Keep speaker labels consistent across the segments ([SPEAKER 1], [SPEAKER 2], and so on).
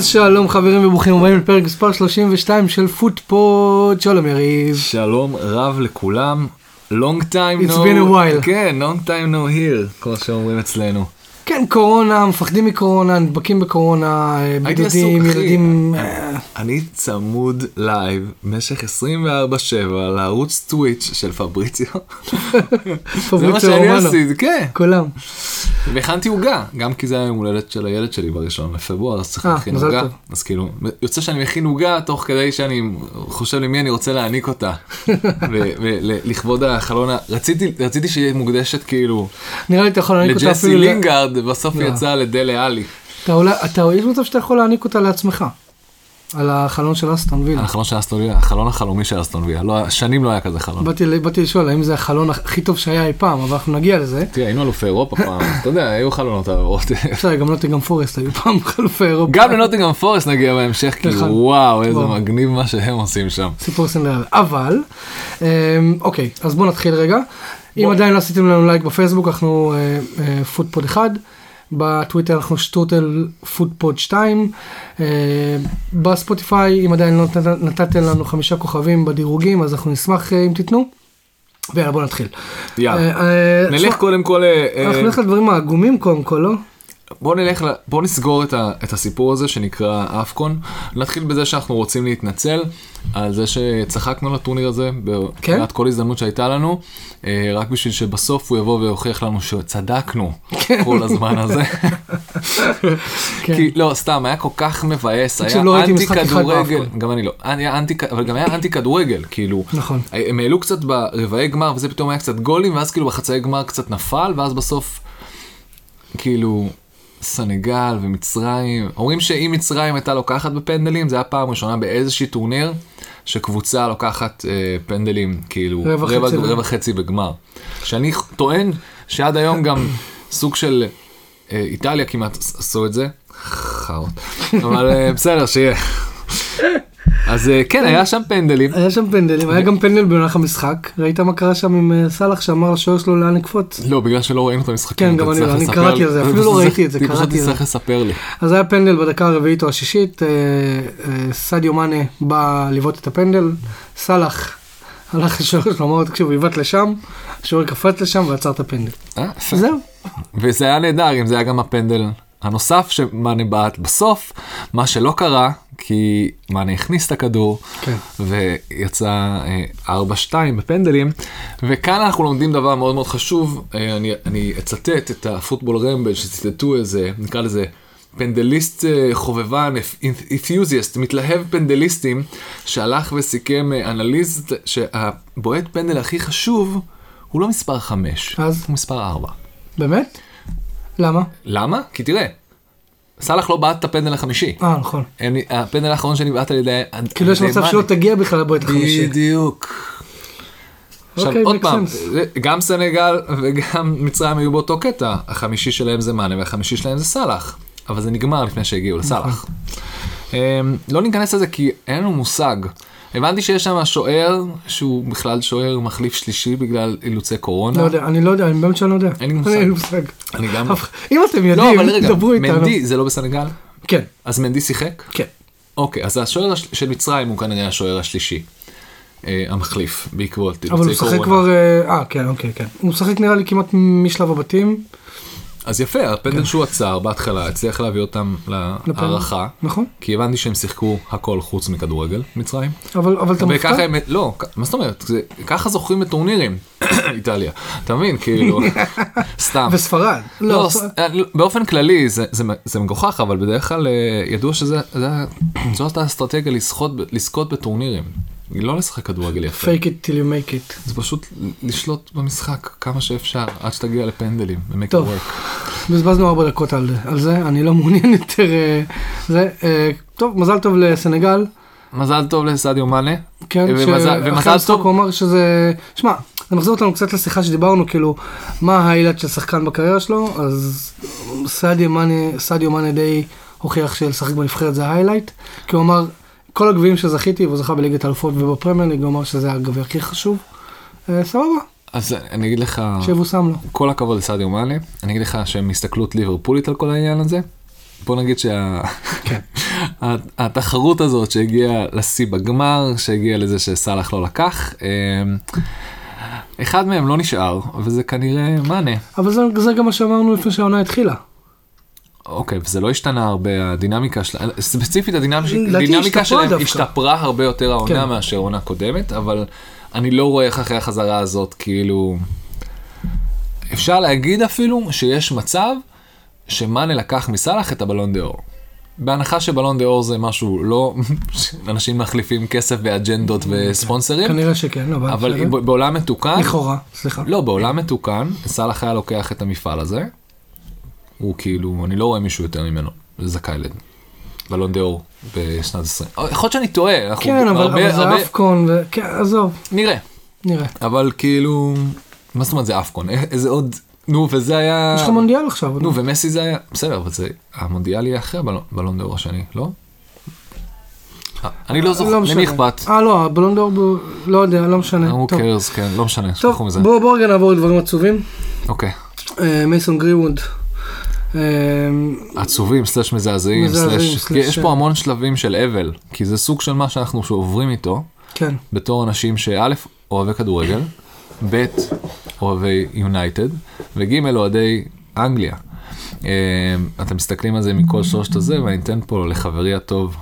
[SPEAKER 1] אז שלום חברים וברוכים הבאים לפרק מספר 32 של פוטפוד, שלום יריב.
[SPEAKER 2] שלום רב לכולם. long time
[SPEAKER 1] It's
[SPEAKER 2] no...
[SPEAKER 1] been a while.
[SPEAKER 2] כן, long time no hear, כמו שאומרים אצלנו.
[SPEAKER 1] כן, קורונה, מפחדים מקורונה, נדבקים בקורונה, בידודים. ילדים... אה,
[SPEAKER 2] אני צמוד לייב במשך 24/7 לערוץ טוויץ' של פבריציו. זה מה שאני. עשיתי, כן.
[SPEAKER 1] כולם.
[SPEAKER 2] והכנתי עוגה, גם כי זה היום הולדת של הילד שלי בראשון לפברואר, אז צריך
[SPEAKER 1] אה,
[SPEAKER 2] להכין עוגה. אז כאילו, יוצא שאני מכין עוגה תוך כדי שאני חושב למי אני רוצה להעניק אותה. ולכבוד החלון, רציתי רציתי שיהיה מוקדשת כאילו
[SPEAKER 1] נראה לי אתה יכול להעניק אותה
[SPEAKER 2] לג'סי
[SPEAKER 1] אפילו... ל-
[SPEAKER 2] לינגארד, ובסוף
[SPEAKER 1] לא.
[SPEAKER 2] יצא לדלה עלי.
[SPEAKER 1] אתה אולי, אתה, יש מצב שאתה יכול להעניק אותה לעצמך. על החלון של אסטון וילה.
[SPEAKER 2] החלון של אסטון ויה, החלון החלומי של אסטון ויה, לא, שנים לא היה כזה חלון.
[SPEAKER 1] באתי, באתי לשאול האם זה החלון הכי טוב שהיה אי פעם, אבל אנחנו נגיע לזה.
[SPEAKER 2] תראה, היינו אלופי אירופה פעם, אתה יודע, היו חלונות העברות.
[SPEAKER 1] בסדר, גם נוטינגהאם פורסט היו פעם אלופי אירופה.
[SPEAKER 2] גם לנוטינגהאם פורסט נגיע בהמשך, כי
[SPEAKER 1] נכון.
[SPEAKER 2] וואו, איזה. מגניב מה שהם עושים שם.
[SPEAKER 1] סיפור סינדרלה. אבל, אמ, אוקיי, אז בואו נתחיל רגע. אם
[SPEAKER 2] בוא.
[SPEAKER 1] עדיין לא עשיתם לנו לייק בפייסבוק, אנחנו אה, אה, פודפוד 1. בטוויטר אנחנו שטוטל פודפוד 2. אה, בספוטיפיי, אם עדיין לא נת- נתתם לנו חמישה כוכבים בדירוגים, אז אנחנו נשמח אם תיתנו. ויאללה, בואו נתחיל.
[SPEAKER 2] יאללה. נלך קודם כל,
[SPEAKER 1] אנחנו נלך לדברים העגומים קודם כל, לא?
[SPEAKER 2] בוא נלך, בוא נסגור את, ה, את הסיפור הזה שנקרא אפקון. נתחיל בזה שאנחנו רוצים להתנצל על זה שצחקנו לטורניר הזה,
[SPEAKER 1] כן?
[SPEAKER 2] בכמעט כל הזדמנות שהייתה לנו, אה, רק בשביל שבסוף הוא יבוא ויוכיח לנו שצדקנו כל הזמן הזה.
[SPEAKER 1] כן.
[SPEAKER 2] כי לא, סתם, היה כל כך מבאס, היה
[SPEAKER 1] לא
[SPEAKER 2] אנטי כדורגל. גם אני לא, היה אנטי, אבל גם היה אנטי כדורגל, כאילו,
[SPEAKER 1] נכון.
[SPEAKER 2] הם העלו קצת ברבעי גמר וזה פתאום היה קצת גולים ואז כאילו בחצאי גמר קצת נפל ואז בסוף כאילו סנגל ומצרים אומרים שאם מצרים הייתה לוקחת בפנדלים זה היה פעם ראשונה באיזושהי טורניר שקבוצה לוקחת אה, פנדלים כאילו
[SPEAKER 1] רבע
[SPEAKER 2] רבע,
[SPEAKER 1] חצי
[SPEAKER 2] רבע חצי בגמר. שאני טוען שעד היום גם סוג של אה, איטליה כמעט עשו את זה. חארות. אבל אה, בסדר שיהיה. אז אה, כן היה שם פנדלים.
[SPEAKER 1] היה שם פנדלים, היה גם פנדל במהלך המשחק. ראית מה קרה שם עם אה, סאלח שאמר לשוער שלו לאן לקפוץ?
[SPEAKER 2] לא, בגלל שלא ראינו את המשחקים.
[SPEAKER 1] כן, גם אני לא, אני קראתי. על זה, אפילו לא
[SPEAKER 2] פשוט
[SPEAKER 1] ראיתי את זה, קראתי
[SPEAKER 2] פשוט
[SPEAKER 1] על זה.
[SPEAKER 2] תצטרך לספר לי.
[SPEAKER 1] אז היה פנדל בדקה הרביעית או השישית, אה, סעדיו מאנה בא לבעוט את הפנדל, סאלח הלך לשוער שלו, אמר לו תקשיב, עיוות לשם, השוער קפץ לשם ועצר את הפנדל. זהו.
[SPEAKER 2] וזה היה נהדר אם זה היה גם הפנדל הנוסף שמאנה בעט בסוף, מה שלא קרה, כי מאנה הכניס את הכדור,
[SPEAKER 1] כן.
[SPEAKER 2] ויצא אה, 4-2 בפנדלים, וכאן אנחנו לומדים דבר מאוד מאוד חשוב, אה, אני, אני אצטט את הפוטבול רמבל שציטטו איזה, נקרא לזה, פנדליסט אה, חובבן, אית'יוזיאסט, מתלהב פנדליסטים, שהלך וסיכם אה, אנליסט שהבועט פנדל הכי חשוב הוא לא מספר 5,
[SPEAKER 1] אז?
[SPEAKER 2] הוא מספר 4.
[SPEAKER 1] באמת? למה?
[SPEAKER 2] למה? כי תראה, סאלח לא בעט את הפנדל החמישי.
[SPEAKER 1] אה, נכון.
[SPEAKER 2] הפנדל האחרון שנבעט על ידי...
[SPEAKER 1] כאילו יש מצב. שלא תגיע בכלל לבועט החמישי.
[SPEAKER 2] בדיוק. עכשיו
[SPEAKER 1] אוקיי,
[SPEAKER 2] עוד פעם, גם סנגל וגם מצרים היו באותו קטע, החמישי שלהם זה מאנה והחמישי שלהם זה סאלח, אבל זה נגמר לפני שהגיעו לסאלח. אמ, לא ניכנס לזה כי אין לנו מושג. הבנתי שיש שם שוער שהוא בכלל שוער מחליף שלישי בגלל אילוצי קורונה.
[SPEAKER 1] לא יודע, אני לא יודע, אני באמת שאני לא יודע.
[SPEAKER 2] אין לי מושג.
[SPEAKER 1] אין לי מושג.
[SPEAKER 2] אני גם...
[SPEAKER 1] אף- אם אתם
[SPEAKER 2] לא,
[SPEAKER 1] יודעים,
[SPEAKER 2] רגע,
[SPEAKER 1] דברו איתנו.
[SPEAKER 2] מנדי זה לא בסנגל?
[SPEAKER 1] כן,
[SPEAKER 2] אז מנדי שיחק?
[SPEAKER 1] כן.
[SPEAKER 2] אוקיי, אז השוער הש- של מצרים הוא כנראה השוער השלישי. אה, המחליף, בעקבות
[SPEAKER 1] אבל הוא
[SPEAKER 2] אילוצי
[SPEAKER 1] משחק
[SPEAKER 2] קורונה.
[SPEAKER 1] כבר, אה, אה, כן, אוקיי, כן. הוא משחק נראה לי כמעט משלב הבתים.
[SPEAKER 2] אז יפה, הפנדל שהוא עצר בהתחלה, הצליח להביא אותם להערכה.
[SPEAKER 1] נכון.
[SPEAKER 2] כי הבנתי שהם שיחקו הכל חוץ מכדורגל, מצרים.
[SPEAKER 1] אבל אבל אתה מופתע?
[SPEAKER 2] וככה הם, לא, מה זאת אומרת? זה- ככה זוכים בטורנירים, איטליה. אתה מבין, כאילו, סתם.
[SPEAKER 1] וספרד.
[SPEAKER 2] לא,
[SPEAKER 1] לא,
[SPEAKER 2] אה, לא, באופן כללי זה, זה, זה מגוחך, אבל בדרך כלל אה, ידוע זה, זאת האסטרטגיה לזכות בטורנירים. לא לשחק כדורגל יפה.
[SPEAKER 1] fake it till you make it.
[SPEAKER 2] זה פשוט לשלוט במשחק כמה שאפשר עד שתגיע לפנדלים. ו-make it
[SPEAKER 1] טוב.
[SPEAKER 2] work.
[SPEAKER 1] בזבזנו ארבע דקות על על זה, אני לא מעוניין יותר. אה, זה, אה, טוב, מזל טוב לסנגל.
[SPEAKER 2] מזל טוב לסעדיו מאנה.
[SPEAKER 1] כן,
[SPEAKER 2] ומזל-
[SPEAKER 1] שאחרי
[SPEAKER 2] ומזל
[SPEAKER 1] המשחק
[SPEAKER 2] טוב.
[SPEAKER 1] הוא אמר שזה, שמע, זה מחזיר אותנו קצת לשיחה שדיברנו, כאילו, מה ה highlight של שחקן בקריירה שלו, אז סאדיו מאנה, סאדיו מאנה די הוכיח שלשחק בנבחרת זה ה highlight, כי הוא אמר, כל הגביעים שזכיתי, והוא זכה בליגת האלופות ובפרמייר ליג, הוא אמר שזה הגביע הכי חשוב. אה, סבבה,
[SPEAKER 2] אז אני אגיד לך,
[SPEAKER 1] שיבושם לו.
[SPEAKER 2] כל הכבוד לסאדיו מאנה, אני אגיד לך שעם הסתכלות ליברפולית על כל העניין הזה. בוא נגיד שה...
[SPEAKER 1] כן.
[SPEAKER 2] הזאת שהגיעה לשיא בגמר, שהגיעה לזה שסאלח לא לקח, אמ, אחד מהם לא נשאר, וזה כנראה מאנה.
[SPEAKER 1] אבל זה, זה גם מה שאמרנו לפני שהעונה התחילה.
[SPEAKER 2] אוקיי, וזה לא השתנה הרבה, הדינמיקה שלה, ספציפית הדינמיקה שלהם. השתפרה הרבה יותר העונה
[SPEAKER 1] כן.
[SPEAKER 2] מאשר עונה קודמת, אבל אני לא רואה איך אחרי החזרה הזאת, כאילו... אפשר להגיד אפילו שיש מצב שמאנה לקח מסאלח את הבלון דה אור. בהנחה שבלון דה אור זה משהו לא, אנשים מחליפים כסף באג'נדות וספונסרים,
[SPEAKER 1] כנראה שכן, אבל...
[SPEAKER 2] אבל בעולם מתוקן,
[SPEAKER 1] לכאורה, סליחה.
[SPEAKER 2] לא, בעולם מתוקן, סאלח היה לוקח את המפעל הזה, הוא כאילו, אני לא רואה מישהו יותר ממנו, זכאי לבלון דה אור בשנת 20. יכול להיות שאני טועה, אנחנו
[SPEAKER 1] כן, אבל,
[SPEAKER 2] הרבה,
[SPEAKER 1] אבל זה
[SPEAKER 2] הרבה,
[SPEAKER 1] אפקון, ו... כן, עזוב,
[SPEAKER 2] נראה,
[SPEAKER 1] נראה.
[SPEAKER 2] אבל כאילו, מה זאת אומרת זה אפקון, א- איזה עוד, נו, וזה היה,
[SPEAKER 1] יש לך מונדיאל עכשיו.
[SPEAKER 2] נו, ומסי זה היה, בסדר, אבל זה, המונדיאל יהיה אחרי הבלון בלון דה אור השני, לא? אה, אני לא זוכר,
[SPEAKER 1] משנה.
[SPEAKER 2] למי אכפת?
[SPEAKER 1] אה, לא, הבלון דור, ב- לא יודע, לא משנה. טוב,
[SPEAKER 2] cares, כן, לא משנה,
[SPEAKER 1] טוב. בואו בוא רגע נעבור לדברים עצובים.
[SPEAKER 2] אוקיי.
[SPEAKER 1] אה, מייסון גריווד. אה,
[SPEAKER 2] עצובים, סלש מזעזעים, סלש, יש פה המון שלבים של אבל, כי זה סוג של מה שאנחנו עוברים איתו,
[SPEAKER 1] כן,
[SPEAKER 2] בתור אנשים שא', אוהבי כדורגל, ב', אוהבי יונייטד, וג', אוהדי אנגליה. אה, אתם מסתכלים על זה מכל שלושת הזה, ואני אתן פה לחברי הטוב,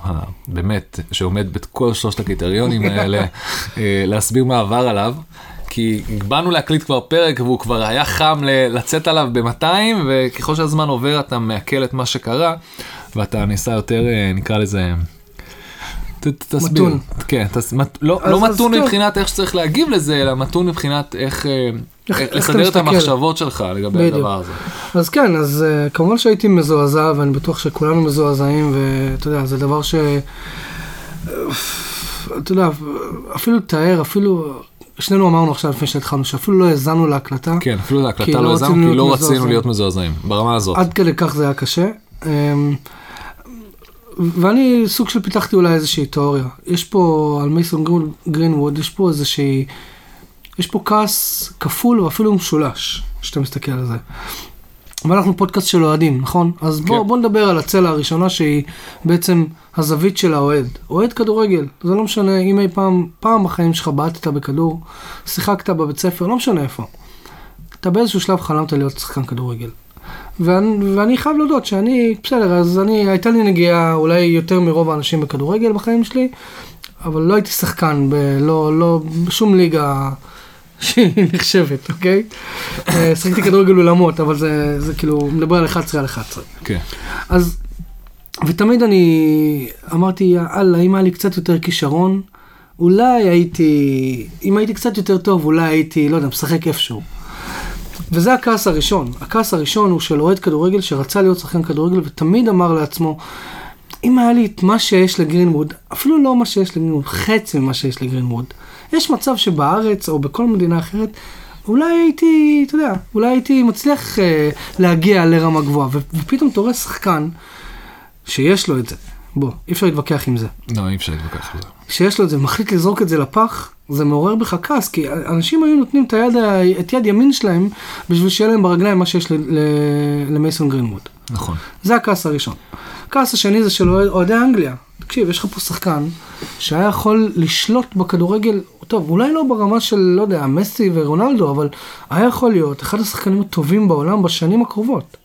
[SPEAKER 2] באמת, שעומד בכל שלושת הקריטריונים האלה, אה, להסביר מה עבר עליו. כי באנו להקליט כבר פרק והוא כבר היה חם ל- לצאת עליו ב-200 וככל שהזמן עובר אתה מעכל את מה שקרה ואתה נעשה יותר אה, נקרא לזה. ת- תסביר.
[SPEAKER 1] מתון.
[SPEAKER 2] כן, תס, מת, לא,
[SPEAKER 1] אז-
[SPEAKER 2] לא
[SPEAKER 1] אז
[SPEAKER 2] מתון
[SPEAKER 1] טוב.
[SPEAKER 2] מבחינת איך שצריך להגיב לזה, אלא מתון מבחינת איך, אה,
[SPEAKER 1] איך-
[SPEAKER 2] איך לסדר את. המחשבות שלך לגבי
[SPEAKER 1] בדיוק.
[SPEAKER 2] הדבר הזה.
[SPEAKER 1] אז כן, אז uh, כמובן שהייתי מזועזע, ואני בטוח שכולנו מזועזעים, ואתה יודע, זה דבר ש... אתה יודע, אפילו לתאר, אפילו... שנינו אמרנו עכשיו לפני שהתחלנו, שאפילו לא האזנו להקלטה.
[SPEAKER 2] כן, אפילו להקלטה
[SPEAKER 1] לא
[SPEAKER 2] לא האזנו, כי לא רצינו. להיות מזועזעים, ברמה הזאת.
[SPEAKER 1] עד כדי כך זה היה קשה. אמ, ואני סוג של פיתחתי אולי איזושהי תיאוריה. יש פה, על מייסון גרינווד, יש פה איזושהי, יש פה כעס כפול ואפילו משולש, כשאתה מסתכל על זה. ואנחנו פודקאסט של אוהדים, נכון? אז בוא,
[SPEAKER 2] כן.
[SPEAKER 1] בוא נדבר על הצלע הראשונה שהיא בעצם הזווית של האוהד. אוהד כדורגל, זה לא משנה אם אי פעם, פעם בחיים שלך בעטת בכדור, שיחקת בבית ספר, לא משנה איפה. אתה באיזשהו שלב חלמת להיות שחקן כדורגל. ואני, ואני חייב להודות שאני, בסדר, אז אני, הייתה לי נגיעה אולי יותר מרוב האנשים בכדורגל בחיים שלי, אבל לא הייתי שחקן, ב, לא, לא, בשום ליגה שהיא נחשבת, אוקיי? אה, שיחקתי כדורגל אולמות, אבל זה, זה כאילו, מדבר על 11 על 11.
[SPEAKER 2] כן.
[SPEAKER 1] אז, ותמיד אני אמרתי, יאללה, אם היה לי קצת יותר כישרון, אולי הייתי, אם הייתי קצת יותר טוב, אולי הייתי, לא יודע, משחק איפשהו. וזה הכעס הראשון. הכעס הראשון הוא של אוהד כדורגל שרצה להיות שחקן כדורגל ותמיד אמר לעצמו, אם היה לי את מה שיש לגרינווד, אפילו לא מה שיש לגרינווד, חצי ממה שיש לגרינווד, יש מצב שבארץ או בכל מדינה אחרת, אולי הייתי, אתה יודע, אולי הייתי מצליח אה, להגיע לרמה גבוהה, ופתאום אתה רואה שחקן שיש לו את זה. בוא, אי אפשר להתווכח עם זה.
[SPEAKER 2] לא, אי אפשר להתווכח על זה.
[SPEAKER 1] שיש לו את זה, מחליט לזרוק את זה לפח, זה מעורר בך כעס, כי אנשים היו נותנים את, היד, את יד ימין שלהם בשביל שיהיה להם ברגליים מה שיש למייסון גרינווד.
[SPEAKER 2] נכון.
[SPEAKER 1] זה הכעס הראשון. הכעס השני זה של אוהד- אוהדי אנגליה. תקשיב, יש לך פה שחקן שהיה יכול לשלוט בכדורגל, טוב, אולי לא ברמה של, לא יודע, מסי ורונלדו, אבל היה יכול להיות אחד השחקנים הטובים בעולם בשנים הקרובות.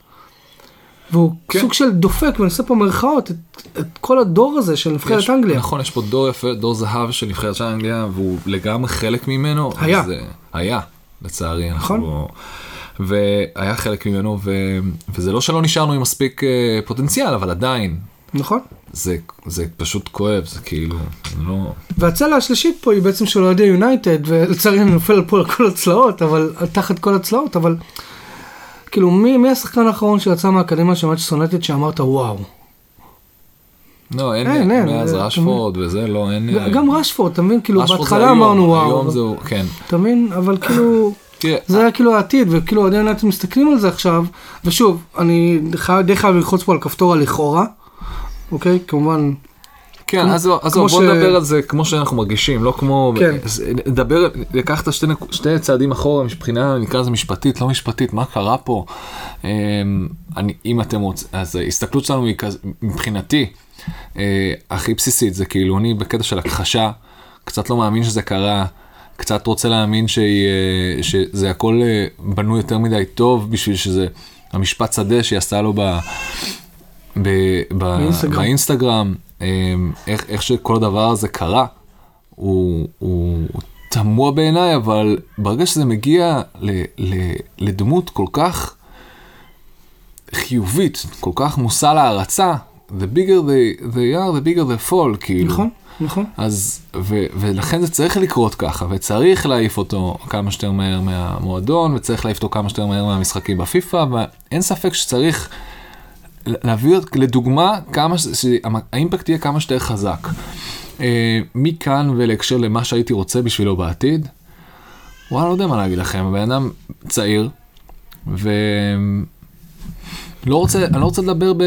[SPEAKER 1] והוא
[SPEAKER 2] כן.
[SPEAKER 1] סוג של דופק, ואני עושה פה מירכאות, את, את כל הדור הזה של נבחרת
[SPEAKER 2] יש-
[SPEAKER 1] אנגליה.
[SPEAKER 2] נכון, יש פה דור יפה, דור זהב של נבחרת אנגליה, והוא לגמרי חלק ממנו.
[SPEAKER 1] היה.
[SPEAKER 2] אז, היה, לצערי. אנחנו
[SPEAKER 1] נכון.
[SPEAKER 2] לא- והיה חלק ממנו, ו... וזה לא שלא נשארנו עם מספיק אה, פוטנציאל, אבל עדיין,
[SPEAKER 1] נכון?
[SPEAKER 2] זה, זה פשוט כואב, זה כאילו, לא...
[SPEAKER 1] והצלע השלישית פה היא בעצם של אוהדי יונייטד, ולצערי אני נופל פה על כל הצלעות, אבל תחת כל הצלעות, אבל כאילו מי, מי השחקן האחרון שיצא מהאקדמיה של מנצ'סטר יונייטד שאמרת וואו.
[SPEAKER 2] לא, אין,
[SPEAKER 1] אין, אין,
[SPEAKER 2] מאז
[SPEAKER 1] זה-
[SPEAKER 2] רשפורד וזה, לא, אין... אה,
[SPEAKER 1] גם רשפורד, אתה מבין? כאילו בהתחלה אמרנו וואו,
[SPEAKER 2] היום זהו, כן.
[SPEAKER 1] אתה מבין? אבל כאילו, זה היה כאילו העתיד, וכאילו אוהדי יונייטד מסתכלים על זה עכשיו, ושוב, אני די חייב ללחוץ פה על כפתור הלכאורה, אוקיי? כמובן,
[SPEAKER 2] כן, אז אז
[SPEAKER 1] כמו
[SPEAKER 2] בוא
[SPEAKER 1] ש-
[SPEAKER 2] נדבר על זה כמו שאנחנו מרגישים, לא כמו...
[SPEAKER 1] כן.
[SPEAKER 2] אז נדבר, לקח את השתי נק- שתי צעדים אחורה מבחינה, נקרא לזה משפטית, לא משפטית, מה קרה פה? אמ, אני, אם אתם רוצים, אז ההסתכלות שלנו היא כז, מבחינתי, אה, הכי בסיסית, זה כאילו אני בקטע של הכחשה, קצת לא מאמין שזה קרה. קצת רוצה להאמין שהיא, אה, שזה הכל אה, בנוי יותר מדי טוב בשביל שזה המשפט שדה שהיא עשתה לו ב, ב, ב,
[SPEAKER 1] באינסטגרם.
[SPEAKER 2] באינסטגרם, אה, איך, איך שכל הדבר הזה קרה, הוא, הוא, הוא תמוה בעיניי, אבל ברגע שזה מגיע ל, ל, לדמות כל כך חיובית, כל כך מושא להערצה, the bigger they, they are, the bigger they fall, כאילו.
[SPEAKER 1] נכון, נכון.
[SPEAKER 2] אז, ו, ולכן זה צריך לקרות ככה, וצריך להעיף אותו כמה שיותר מהר מהמועדון, וצריך להעיף אותו כמה שיותר מהר מהמשחקים בפיפא, ואין ספק שצריך להביא לדוגמה כמה, שהאימפקט יהיה כמה שיותר חזק. אה, מכאן ולהקשר למה שהייתי רוצה בשבילו בעתיד, וואלה, לא יודע מה להגיד לכם, הבן אדם צעיר, ו... לא רוצה, אני לא רוצה לדבר ב...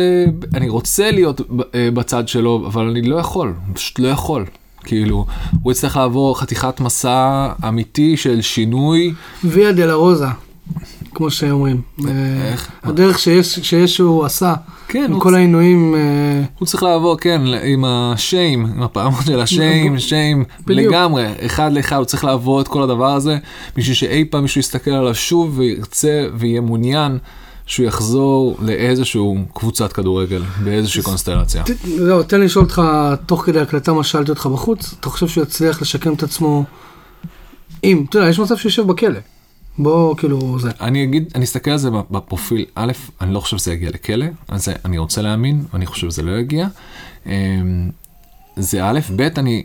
[SPEAKER 2] אני רוצה להיות אה, בצד שלו, אבל אני לא יכול, פשוט לא יכול. כאילו, הוא יצטרך לעבור חתיכת מסע אמיתי של שינוי.
[SPEAKER 1] ויה דלה-רוזה, כמו שאומרים. אה,
[SPEAKER 2] איך?
[SPEAKER 1] הדרך שיש שיש הוא עשה,
[SPEAKER 2] כן,
[SPEAKER 1] עם כל העינויים, אה,
[SPEAKER 2] הוא צריך לעבור, כן, עם השיים, עם הפעמון של השיים, שיים. לגמרי, אחד לאחד, הוא צריך לעבור את כל הדבר הזה, בשביל שאי פעם מישהו יסתכל עליו שוב וירצה ויהיה מעוניין שהוא יחזור לאיזשהו קבוצת כדורגל, באיזושהי קונסטלציה.
[SPEAKER 1] לא, תן לי לשאול אותך, תוך כדי הקלטה מה שאלתי אותך בחוץ, אתה חושב שהוא יצליח לשקם את עצמו, אם, אתה יודע, יש מצב שהוא יושב בכלא. בוא, כאילו, זה.
[SPEAKER 2] אני אגיד, אני אסתכל על זה בפרופיל, א', אני לא חושב שזה יגיע לכלא, אז אני רוצה להאמין, ואני חושב שזה לא יגיע. אמ, זה א', ב', אני,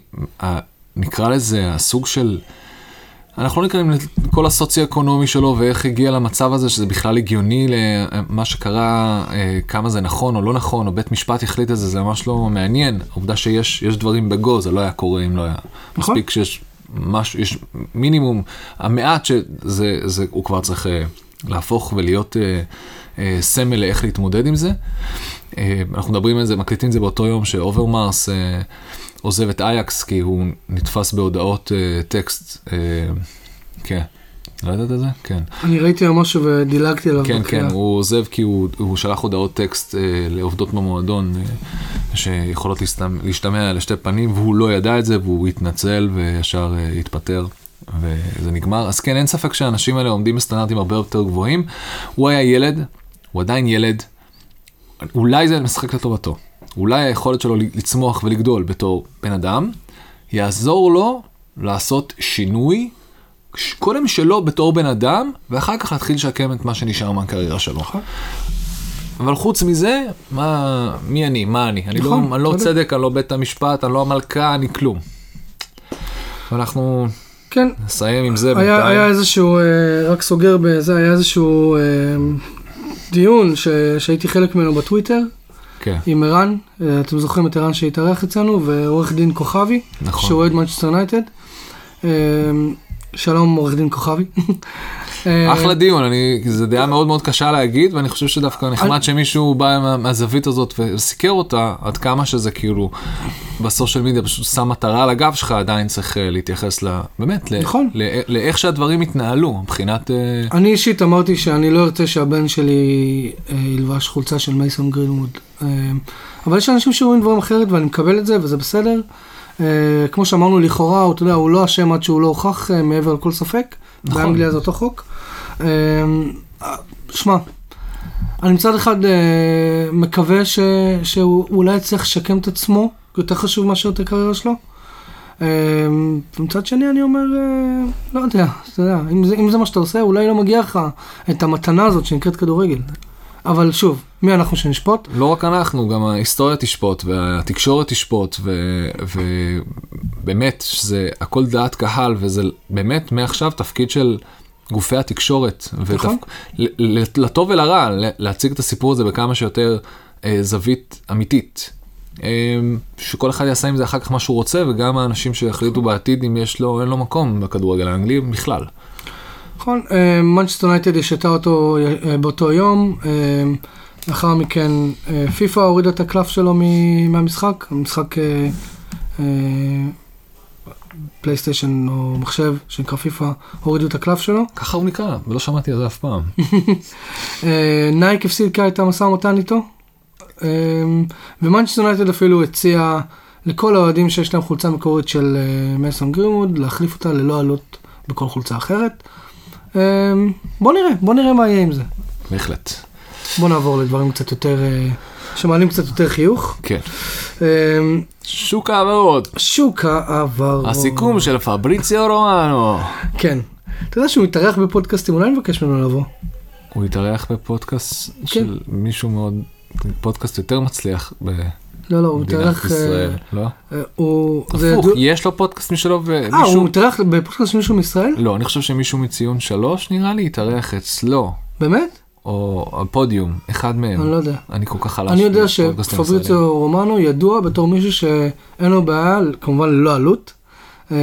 [SPEAKER 2] נקרא לזה הסוג של, אנחנו לא נכנסים לכל הסוציו-אקונומי שלו ואיך הגיע למצב הזה שזה בכלל הגיוני למה שקרה, אה, כמה זה נכון או לא נכון, או בית משפט החליט את זה, זה ממש לא מעניין. העובדה שיש יש דברים בגו, זה לא היה קורה אם לא היה.
[SPEAKER 1] נכון.
[SPEAKER 2] מספיק שיש משהו, יש מינימום, המעט שזה, זה, הוא כבר צריך אה, להפוך ולהיות אה, אה, סמל לאיך להתמודד עם זה. אה, אנחנו מדברים על זה, מקליטים את זה באותו יום שאוברמרס אה, עוזב את אייקס כי הוא נתפס בהודעות אה, טקסט. אה, כן. לא ידעת את זה? כן.
[SPEAKER 1] אני ראיתי היום משהו ודילגתי עליו.
[SPEAKER 2] כן. כן, הוא עוזב כי הוא, הוא שלח הודעות טקסט אה, לעובדות במועדון אה, שיכולות להסתמ, להשתמע לשתי פנים והוא לא ידע את זה והוא התנצל וישר אה, התפטר וזה נגמר. אז כן, אין ספק שהאנשים האלה עומדים בסטנדרטים הרבה יותר גבוהים. הוא היה ילד, הוא עדיין ילד, אולי זה משחק לטובתו. אולי היכולת שלו לצמוח ולגדול בתור בן אדם, יעזור לו לעשות שינוי, קודם שלו בתור בן אדם, ואחר כך להתחיל לשקם את מה שנשאר מהקריירה שלו. אבל חוץ מזה, מה, מי אני? מה אני? אני
[SPEAKER 1] נכון,
[SPEAKER 2] לא, אני לא. צדק, אני לא בית המשפט, אני לא המלכה, אני כלום. ואנחנו
[SPEAKER 1] כן,
[SPEAKER 2] נסיים עם זה
[SPEAKER 1] היה,
[SPEAKER 2] בינתיים.
[SPEAKER 1] היה איזשהו, אה, רק סוגר בזה, היה איזשהו אה, דיון ש, שהייתי חלק ממנו בטוויטר
[SPEAKER 2] כן,
[SPEAKER 1] עם ערן, אה, אתם זוכרים את ערן שהתארח אצלנו, ועורך דין כוכבי,
[SPEAKER 2] נכון.
[SPEAKER 1] שהוא אוהד מנצ'סטר יונייטד. שלום עורך דין כוכבי. אה,
[SPEAKER 2] אחלה דיון, אני, זו דעה מאוד מאוד קשה להגיד, ואני חושב שדווקא נחמד שמישהו בא מה- מהזווית הזאת וסיקר אותה, עד כמה שזה כאילו בסושיאל מדיה פשוט שם מטרה על הגב שלך, עדיין צריך אה, להתייחס ל... באמת, ל-
[SPEAKER 1] נכון.
[SPEAKER 2] ל- לאיך שהדברים התנהלו, מבחינת... אה,
[SPEAKER 1] אני אישית אמרתי שאני לא ארצה שהבן שלי ילבש חולצה של מייסון גרינווד. אבל יש אנשים שרואים דברים אחרת ואני מקבל את זה וזה בסדר. אה, כמו שאמרנו לכאורה, אתה יודע, הוא לא אשם עד שהוא לא הוכח אה, מעבר לכל ספק.
[SPEAKER 2] נכון.
[SPEAKER 1] באנגליה זה אותו חוק. אה, שמע, אני מצד אחד אה, מקווה ש, שהוא אולי יצליח לשקם את עצמו, יותר חשוב מאשר את הקריירה שלו. אה, ומצד שני אני אומר, אה, לא יודע, אתה יודע, אם זה, אם זה מה שאתה עושה, אולי לא מגיע לך את המתנה הזאת שנקראת כדורגל. אבל שוב, מי אנחנו שנשפוט?
[SPEAKER 2] לא רק אנחנו, גם ההיסטוריה תשפוט והתקשורת תשפוט, ובאמת, שזה הכל דעת קהל, וזה באמת מעכשיו תפקיד של גופי התקשורת.
[SPEAKER 1] נכון.
[SPEAKER 2] ותפ- לטוב ולרע, להציג את הסיפור הזה בכמה שיותר אה, זווית אמיתית. אה, שכל אחד יעשה עם זה אחר כך מה שהוא רוצה, וגם האנשים שיחליטו בעתיד אם יש לו, אין לו מקום בכדורגל האנגלי בכלל.
[SPEAKER 1] נכון, מנצ'סטר יונייטד השעתה אותו אה, באותו יום. אה, לאחר מכן אה, פיפא הורידה את הקלף שלו מהמשחק, המשחק אה, אה, פלייסטיישן או מחשב שנקרא פיפא, הורידו את הקלף שלו.
[SPEAKER 2] ככה הוא נקרא, ולא שמעתי על זה אף פעם.
[SPEAKER 1] אה, נייק הפסיקה את את המשא ומתן איתו, אה, ומנצ'סטר יונייטד אפילו הציע לכל האוהדים שיש להם חולצה מקורית של אה, מייסון גרינווד, להחליף אותה ללא עלות בכל חולצה אחרת. אה, בוא נראה, בוא נראה מה יהיה עם זה.
[SPEAKER 2] בהחלט.
[SPEAKER 1] בוא נעבור לדברים קצת יותר, אה, שמעלים קצת יותר חיוך.
[SPEAKER 2] כן.
[SPEAKER 1] אה,
[SPEAKER 2] שוק העברות.
[SPEAKER 1] שוק העברות.
[SPEAKER 2] הסיכום של פבריציו רומנו.
[SPEAKER 1] כן. אתה יודע שהוא מתארח בפודקאסטים, אולי נבקש ממנו לבוא.
[SPEAKER 2] הוא התארח בפודקאסט
[SPEAKER 1] כן.
[SPEAKER 2] של מישהו מאוד, פודקאסט יותר מצליח
[SPEAKER 1] לא, לא, הוא מתארח... אה,
[SPEAKER 2] ישראל, לא?
[SPEAKER 1] אה, הוא...
[SPEAKER 2] הפוך, יש לו פודקאסט משלו
[SPEAKER 1] אה,
[SPEAKER 2] ומישהו...
[SPEAKER 1] הוא מתארח בפודקאסט מישהו מישראל?
[SPEAKER 2] לא, אני חושב שמישהו מציון שלוש נראה לי התארח אצלו,
[SPEAKER 1] באמת?
[SPEAKER 2] או הפודיום, אחד מהם.
[SPEAKER 1] אני לא יודע.
[SPEAKER 2] אני כל כך חלש.
[SPEAKER 1] אני יודע. שפבריציו רומנו ידוע בתור מישהו שאין לו בעיה, כמובן ללא עלות, אה,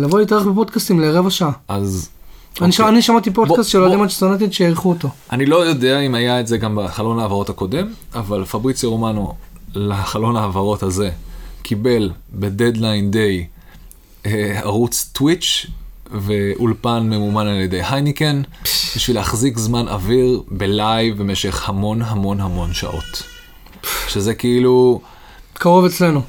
[SPEAKER 1] לבוא להתארח בפודקאסטים לרבע שעה.
[SPEAKER 2] אז
[SPEAKER 1] אני ש-
[SPEAKER 2] אוקיי.
[SPEAKER 1] אני שמעתי פודקאסט של אוהדים מנצ'סטר יונייטד שאירחו אותו.
[SPEAKER 2] אני לא יודע אם היה את זה גם בחלון ההעברות הקודם, אבל פבריציו רומנו לחלון ההעברות הזה קיבל ב deadline day אה, ערוץ טוויץ' ואולפן ממומן על ידי הייניקן בשביל להחזיק זמן אוויר בלייב במשך המון המון המון שעות. שזה כאילו,
[SPEAKER 1] קרוב אצלנו.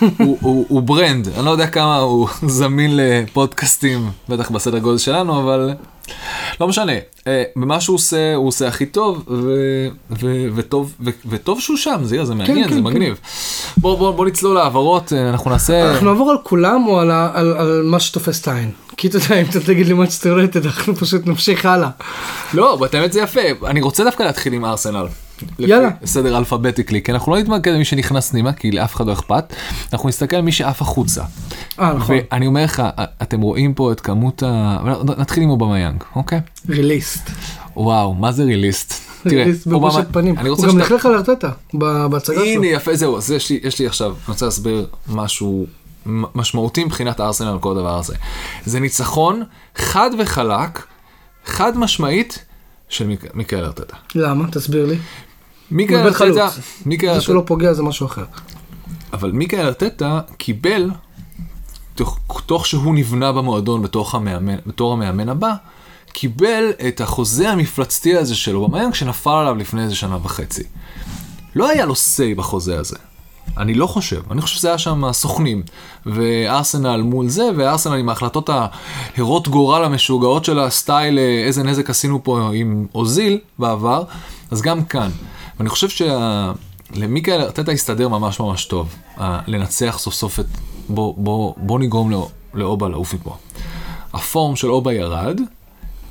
[SPEAKER 2] הוא, הוא, הוא brand, אני לא יודע כמה הוא זמין לפודקאסטים, בטח בסדר גודל שלנו, אבל לא משנה. אה, במה שהוא עושה, הוא עושה הכי טוב, ו, ו, וטוב, ו, וטוב שהוא שם, זה, זה מעניין,
[SPEAKER 1] כן,
[SPEAKER 2] זה
[SPEAKER 1] כן.
[SPEAKER 2] מגניב. בוא, בוא, בוא נצלול להעברות, אה, אנחנו נעשה...
[SPEAKER 1] אנחנו נעבור על כולם או על ה- על על מה שתופס את העין? כי אתה יודע, אם אתה תגיד לי מנצ'סטר יונייטד, אנחנו פשוט נמשיך הלאה.
[SPEAKER 2] לא, אבל האמת זה יפה, אני רוצה דווקא להתחיל עם ארסנל.
[SPEAKER 1] יאללה.
[SPEAKER 2] סדר אלפביטיקלי, כי אנחנו לא נתמקד במי שנכנס פנימה, כי לאף אחד לא אכפת, אנחנו נסתכל על מי שעף החוצה.
[SPEAKER 1] אה, נכון.
[SPEAKER 2] ואני אומר לך, אתם רואים פה את כמות ה... נתחיל עם אובמיאנג, אוקיי?
[SPEAKER 1] ריליסט.
[SPEAKER 2] וואו, מה זה ריליסט? תראה,
[SPEAKER 1] ריליסט
[SPEAKER 2] אובמה-
[SPEAKER 1] בבושת פנים. הוא גם. לכלך על ארטטה בהצגה שלו.
[SPEAKER 2] הנה יפה, זהו, אז יש לי, עכשיו, אני רוצה להסביר משהו משמעותי מבחינת הארסנל על כל הדבר הזה. זה ניצחון חד וחלק, חד משמעית, של מיק- מיקאל ארטטה.
[SPEAKER 1] למה? תסביר לי. הוא איבד חלוץ.
[SPEAKER 2] ארטטה,
[SPEAKER 1] זה שהוא
[SPEAKER 2] ארטטה,
[SPEAKER 1] לא פוגע זה משהו אחר.
[SPEAKER 2] אבל מיקאל ארטטה קיבל, תוך, תוך שהוא נבנה במועדון בתוך המאמן, בתור המאמן הבא, קיבל את החוזה המפלצתי הזה שלו במיין שנפל עליו לפני איזה שנה וחצי. לא היה לו say בחוזה הזה. אני לא חושב, אני חושב שזה היה שם הסוכנים, וארסנל מול זה, וארסנל עם ההחלטות ההרות גורל המשוגעות של הסטייל, אה, איזה נזק עשינו פה עם אוזיל בעבר, אז גם כאן. ואני חושב שלמיקאל ארטטה הסתדר ממש ממש טוב, ה- לנצח סוף סוף את, בוא, בוא, בוא נגרום לאו- לאובה לעוף מפה. הפורם של אובה ירד,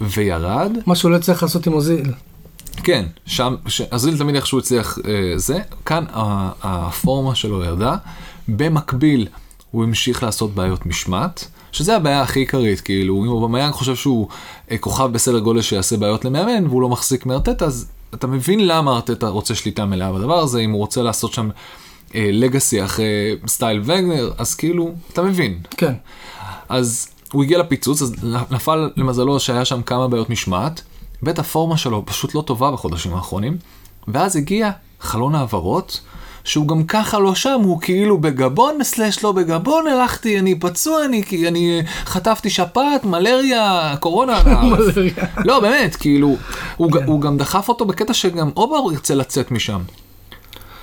[SPEAKER 2] וירד,
[SPEAKER 1] מה שהוא לא הצליח לעשות עם אוזיל.
[SPEAKER 2] כן, שם, ש- אזיל תמיד איכשהו הצליח אה, זה, כאן ה- הפורמה שלו ירדה, במקביל הוא המשיך לעשות בעיות משמעת, שזה הבעיה הכי עיקרית, כאילו, אם אובמיאנג חושב שהוא אה, כוכב בסדר גודל שיעשה בעיות למאמן, והוא לא מחזיק מארטטה, אז אתה מבין למה ארטטה רוצה שליטה מלאה בדבר הזה, אם הוא רוצה לעשות שם אה, legacy אחרי style ונגר, אז כאילו, אתה מבין,
[SPEAKER 1] כן.
[SPEAKER 2] אז הוא הגיע לפיצוץ, אז נפל למזלו שהיה שם כמה בעיות משמעת, בית הפורמה שלו פשוט לא טובה בחודשים האחרונים, ואז הגיע חלון העברות, שהוא גם ככה לא שם, הוא כאילו בגבון, slash לא בגבון, הלכתי, אני פצוע, אני, אני חטפתי שפעת, מלריה, קורונה. לא, באמת, כאילו, הוא,
[SPEAKER 1] כן.
[SPEAKER 2] ג- הוא גם דחף אותו בקטע שגם אובה ירצה לצאת משם.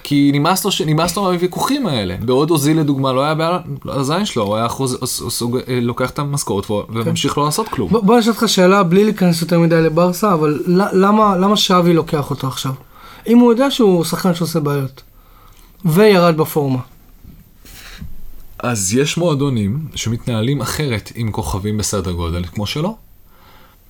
[SPEAKER 2] כי נמאס לו, נמאס לו מהוויכוחים האלה. בעוד אוזיל לדוגמה לא היה בעיה הזין שלו, הוא היה חוז, סוג, אה, לוקח את המשכורת ו- וממשיך לא לעשות כלום.
[SPEAKER 1] בוא אשאל אותך שאלה בלי להיכנס יותר מדי לברסה, אבל למה למה שווי לוקח אותו עכשיו? אם הוא יודע שהוא שחקן שעושה בעיות. וירד בפורמה.
[SPEAKER 2] אז יש מועדונים שמתנהלים אחרת עם כוכבים בסדר גודל כמו שלו.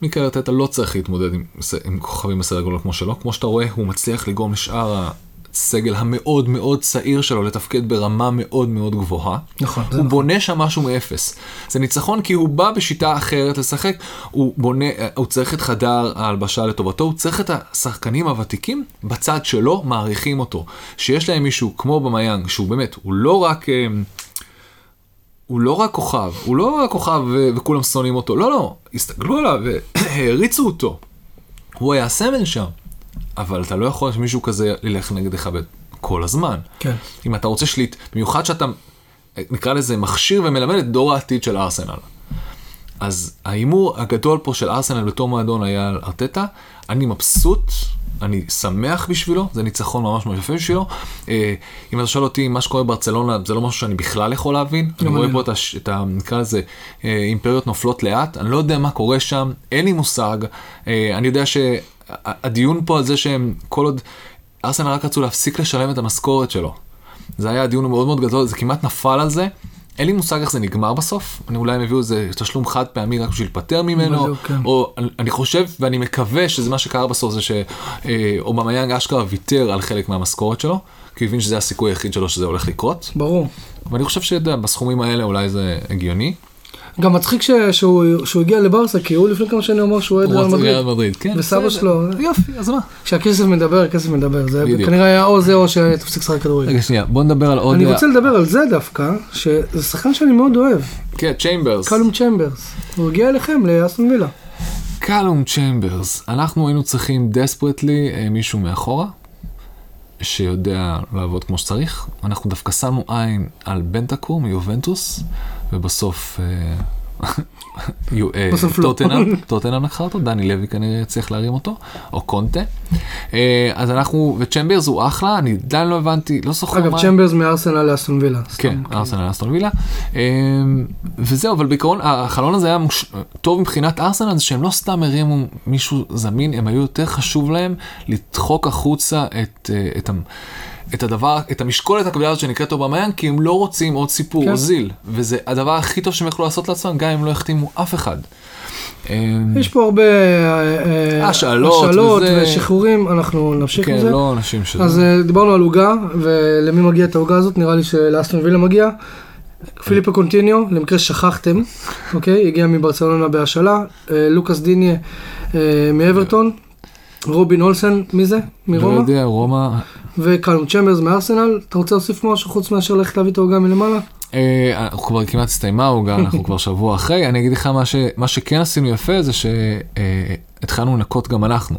[SPEAKER 2] מיקל ארטטה לא צריך להתמודד עם, עם כוכבים בסדר גודל כמו שלו. כמו שאתה רואה, הוא מצליח לגרום לשאר הסגל המאוד מאוד צעיר שלו לתפקד ברמה מאוד מאוד גבוהה.
[SPEAKER 1] נכון,
[SPEAKER 2] הוא
[SPEAKER 1] נכון.
[SPEAKER 2] בונה שם משהו מאפס. זה ניצחון כי הוא בא בשיטה אחרת לשחק, הוא בונה, הוא צריך את חדר ההלבשה לטובתו, הוא צריך את השחקנים הוותיקים בצד שלו, מעריכים אותו. שיש להם מישהו כמו במיאנג, שהוא באמת, הוא לא רק... אה, הוא לא רק כוכב, הוא לא רק כוכב ו- וכולם שונאים אותו, לא, לא, הסתכלו עליו והעריצו אותו. הוא היה הסמל שם. אבל אתה לא יכול שמישהו כזה ילך נגדך כל הזמן.
[SPEAKER 1] כן.
[SPEAKER 2] אם אתה רוצה שליט, במיוחד שאתה, נקרא לזה, מכשיר ומלמד את דור העתיד של ארסנל. אז ההימור הגדול פה של ארסנל בתור מועדון היה על ארטטה, אני מבסוט, אני שמח בשבילו, זה ניצחון ממש ממש יפה בשבילו. אה, אם אתה שואל אותי, מה שקורה בברצלונה זה לא משהו שאני בכלל יכול להבין. אני רואה פה את, ה... נקרא לזה, אה, אימפריות נופלות לאט, אני לא יודע מה קורה שם, אין לי מושג. אה, אני יודע שהדיון פה על זה שהם, כל עוד, ארסנל רק רצו להפסיק לשלם את המשכורת שלו. זה היה הדיון מאוד מאוד גדול, זה כמעט נפל על זה. אין לי מושג איך זה נגמר בסוף, אני אולי הם הביאו איזה תשלום חד פעמי רק בשביל להיפטר ממנו,
[SPEAKER 1] כן.
[SPEAKER 2] או אני, אני חושב ואני מקווה שזה מה שקרה בסוף זה שאובמיאנג אשכרה ויתר על חלק מהמשכורת שלו, כי הוא הבין שזה הסיכוי היחיד שלו שזה הולך לקרות,
[SPEAKER 1] ברור.
[SPEAKER 2] ואני חושב שבסכומים האלה אולי זה הגיוני.
[SPEAKER 1] גם מצחיק ש- שהוא שהוא הגיע לברסה, כי הוא לפני כמה שנים אמר שהוא אוהד ריאל מדריד.
[SPEAKER 2] כן.
[SPEAKER 1] וסבא. שלו-
[SPEAKER 2] יופי, אז מה?
[SPEAKER 1] כשהכסף מדבר, הכסף מדבר. זה
[SPEAKER 2] בדיוק.
[SPEAKER 1] כנראה היה או זה או שתפסיק לשחק כדורגל.
[SPEAKER 2] רגע שנייה, בוא נדבר על עוד...
[SPEAKER 1] אני רוצה לדבר על זה דווקא, שזה שחקן שאני מאוד אוהב,
[SPEAKER 2] כן, צ'יימברס.
[SPEAKER 1] קלום צ'מברס. הוא הגיע אליכם, לאסטון וילה.
[SPEAKER 2] קלום צ'יימברס, אנחנו היינו צריכים desperately מישהו מאחורה, שיודע לעבוד כמו שצריך. אנחנו דווקא שמנו עין על בנטנקור מיובנטוס, ובסוף... אה, אה,
[SPEAKER 1] לא.
[SPEAKER 2] טוטנאם, לקחה אותו, דני לוי כנראה צריך להרים אותו, או קונטה. אה, אז אנחנו, וצ'מברס הוא אחלה, אני עדיין לא הבנתי, לא זוכר
[SPEAKER 1] אגב,
[SPEAKER 2] מה...
[SPEAKER 1] צ'מברס מארסנל לאסטון וילה.
[SPEAKER 2] כן,
[SPEAKER 1] סתם,
[SPEAKER 2] ארסנל אסטון וילה. וזהו, אבל בעיקרון החלון הזה היה. טוב מבחינת ארסנל, זה שהם לא סתם הרימו מישהו זמין, הם היו יותר חשוב להם לדחוק החוצה את, את, הדבר, את המשקולת הכבדה הזאת שנקראת אובמיאן, כי הם לא רוצים עוד סיפור
[SPEAKER 1] כן.
[SPEAKER 2] הוזיל. וזה הדבר הכי טוב שהם יכלו לעשות לעצמם, גם אם לא החתימו אף אחד. אמ,
[SPEAKER 1] יש פה הרבה אה, אה,
[SPEAKER 2] השאלות
[SPEAKER 1] השאלות
[SPEAKER 2] וזה-
[SPEAKER 1] ושחרורים, אנחנו נמשיך עם
[SPEAKER 2] כן,
[SPEAKER 1] זה.
[SPEAKER 2] לא אנשים שזה.
[SPEAKER 1] אז אה, דיברנו על עוגה, ולמי מגיע את העוגה הזאת? נראה לי שלאסטון וילה מגיע. פיליפה קונטיניו, למקרה ששכחתם, אוקיי? הגיע מברצלונה בהשאלה. לוקאס דיניה מאברטון. רובין אולסן, מי זה?
[SPEAKER 2] לא
[SPEAKER 1] מרומא.
[SPEAKER 2] יודע, רומא,
[SPEAKER 1] וקלום צ'מברס מארסנל. אתה רוצה להוסיף משהו חוץ מאשר ללכת להביא את העוגה מלמעלה?
[SPEAKER 2] אה, אנחנו כבר כמעט הסתיימה העוגה, אנחנו כבר שבוע אחרי. אני אגיד לך מה, שכן עשינו יפה זה שהתחלנו לנקות גם אנחנו.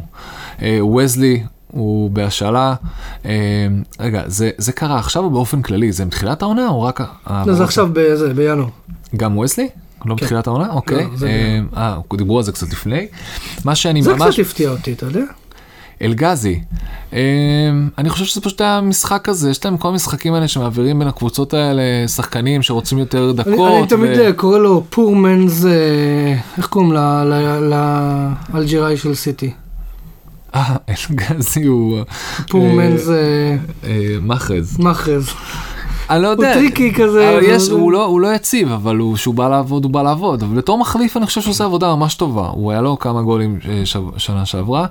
[SPEAKER 2] אה, וזלי הוא בהשאלה. אה, רגע, זה, זה קרה עכשיו או באופן כללי? זה מתחילת העונה או רק...
[SPEAKER 1] לא, זה עכשיו בזה, בינואר.
[SPEAKER 2] גם וזלי? לא
[SPEAKER 1] כן.
[SPEAKER 2] בתחילת העונה? אוקיי.
[SPEAKER 1] זה
[SPEAKER 2] אה, דיברו על זה קצת לפני. מה שאני
[SPEAKER 1] זה
[SPEAKER 2] ממש...
[SPEAKER 1] קצת הפתיע אותי, אתה יודע?
[SPEAKER 2] אלגזי. אמ, אני חושב שזה פשוט היה משחק כזה, יש להם כל המשחקים האלה שמעבירים בין הקבוצות האלה שחקנים שרוצים יותר דקות.
[SPEAKER 1] אני תמיד אה, קורא לו poor man's, אה, איך קוראים לאלג'יראי של סיטי?
[SPEAKER 2] אה, אל גאזי הוא...
[SPEAKER 1] poor man's
[SPEAKER 2] אה, מחרז.
[SPEAKER 1] מחרז.
[SPEAKER 2] אני לא
[SPEAKER 1] הוא
[SPEAKER 2] יודע.
[SPEAKER 1] tricky כזה.
[SPEAKER 2] אבל יש, הוא לא, הוא לא יציב, אבל הוא, שהוא בא לעבוד, הוא בא לעבוד. אבל בתור מחליף אני חושב שהוא עושה עבודה ממש טובה. הוא היה לו כמה גולים אה, שב, שנה שעברה.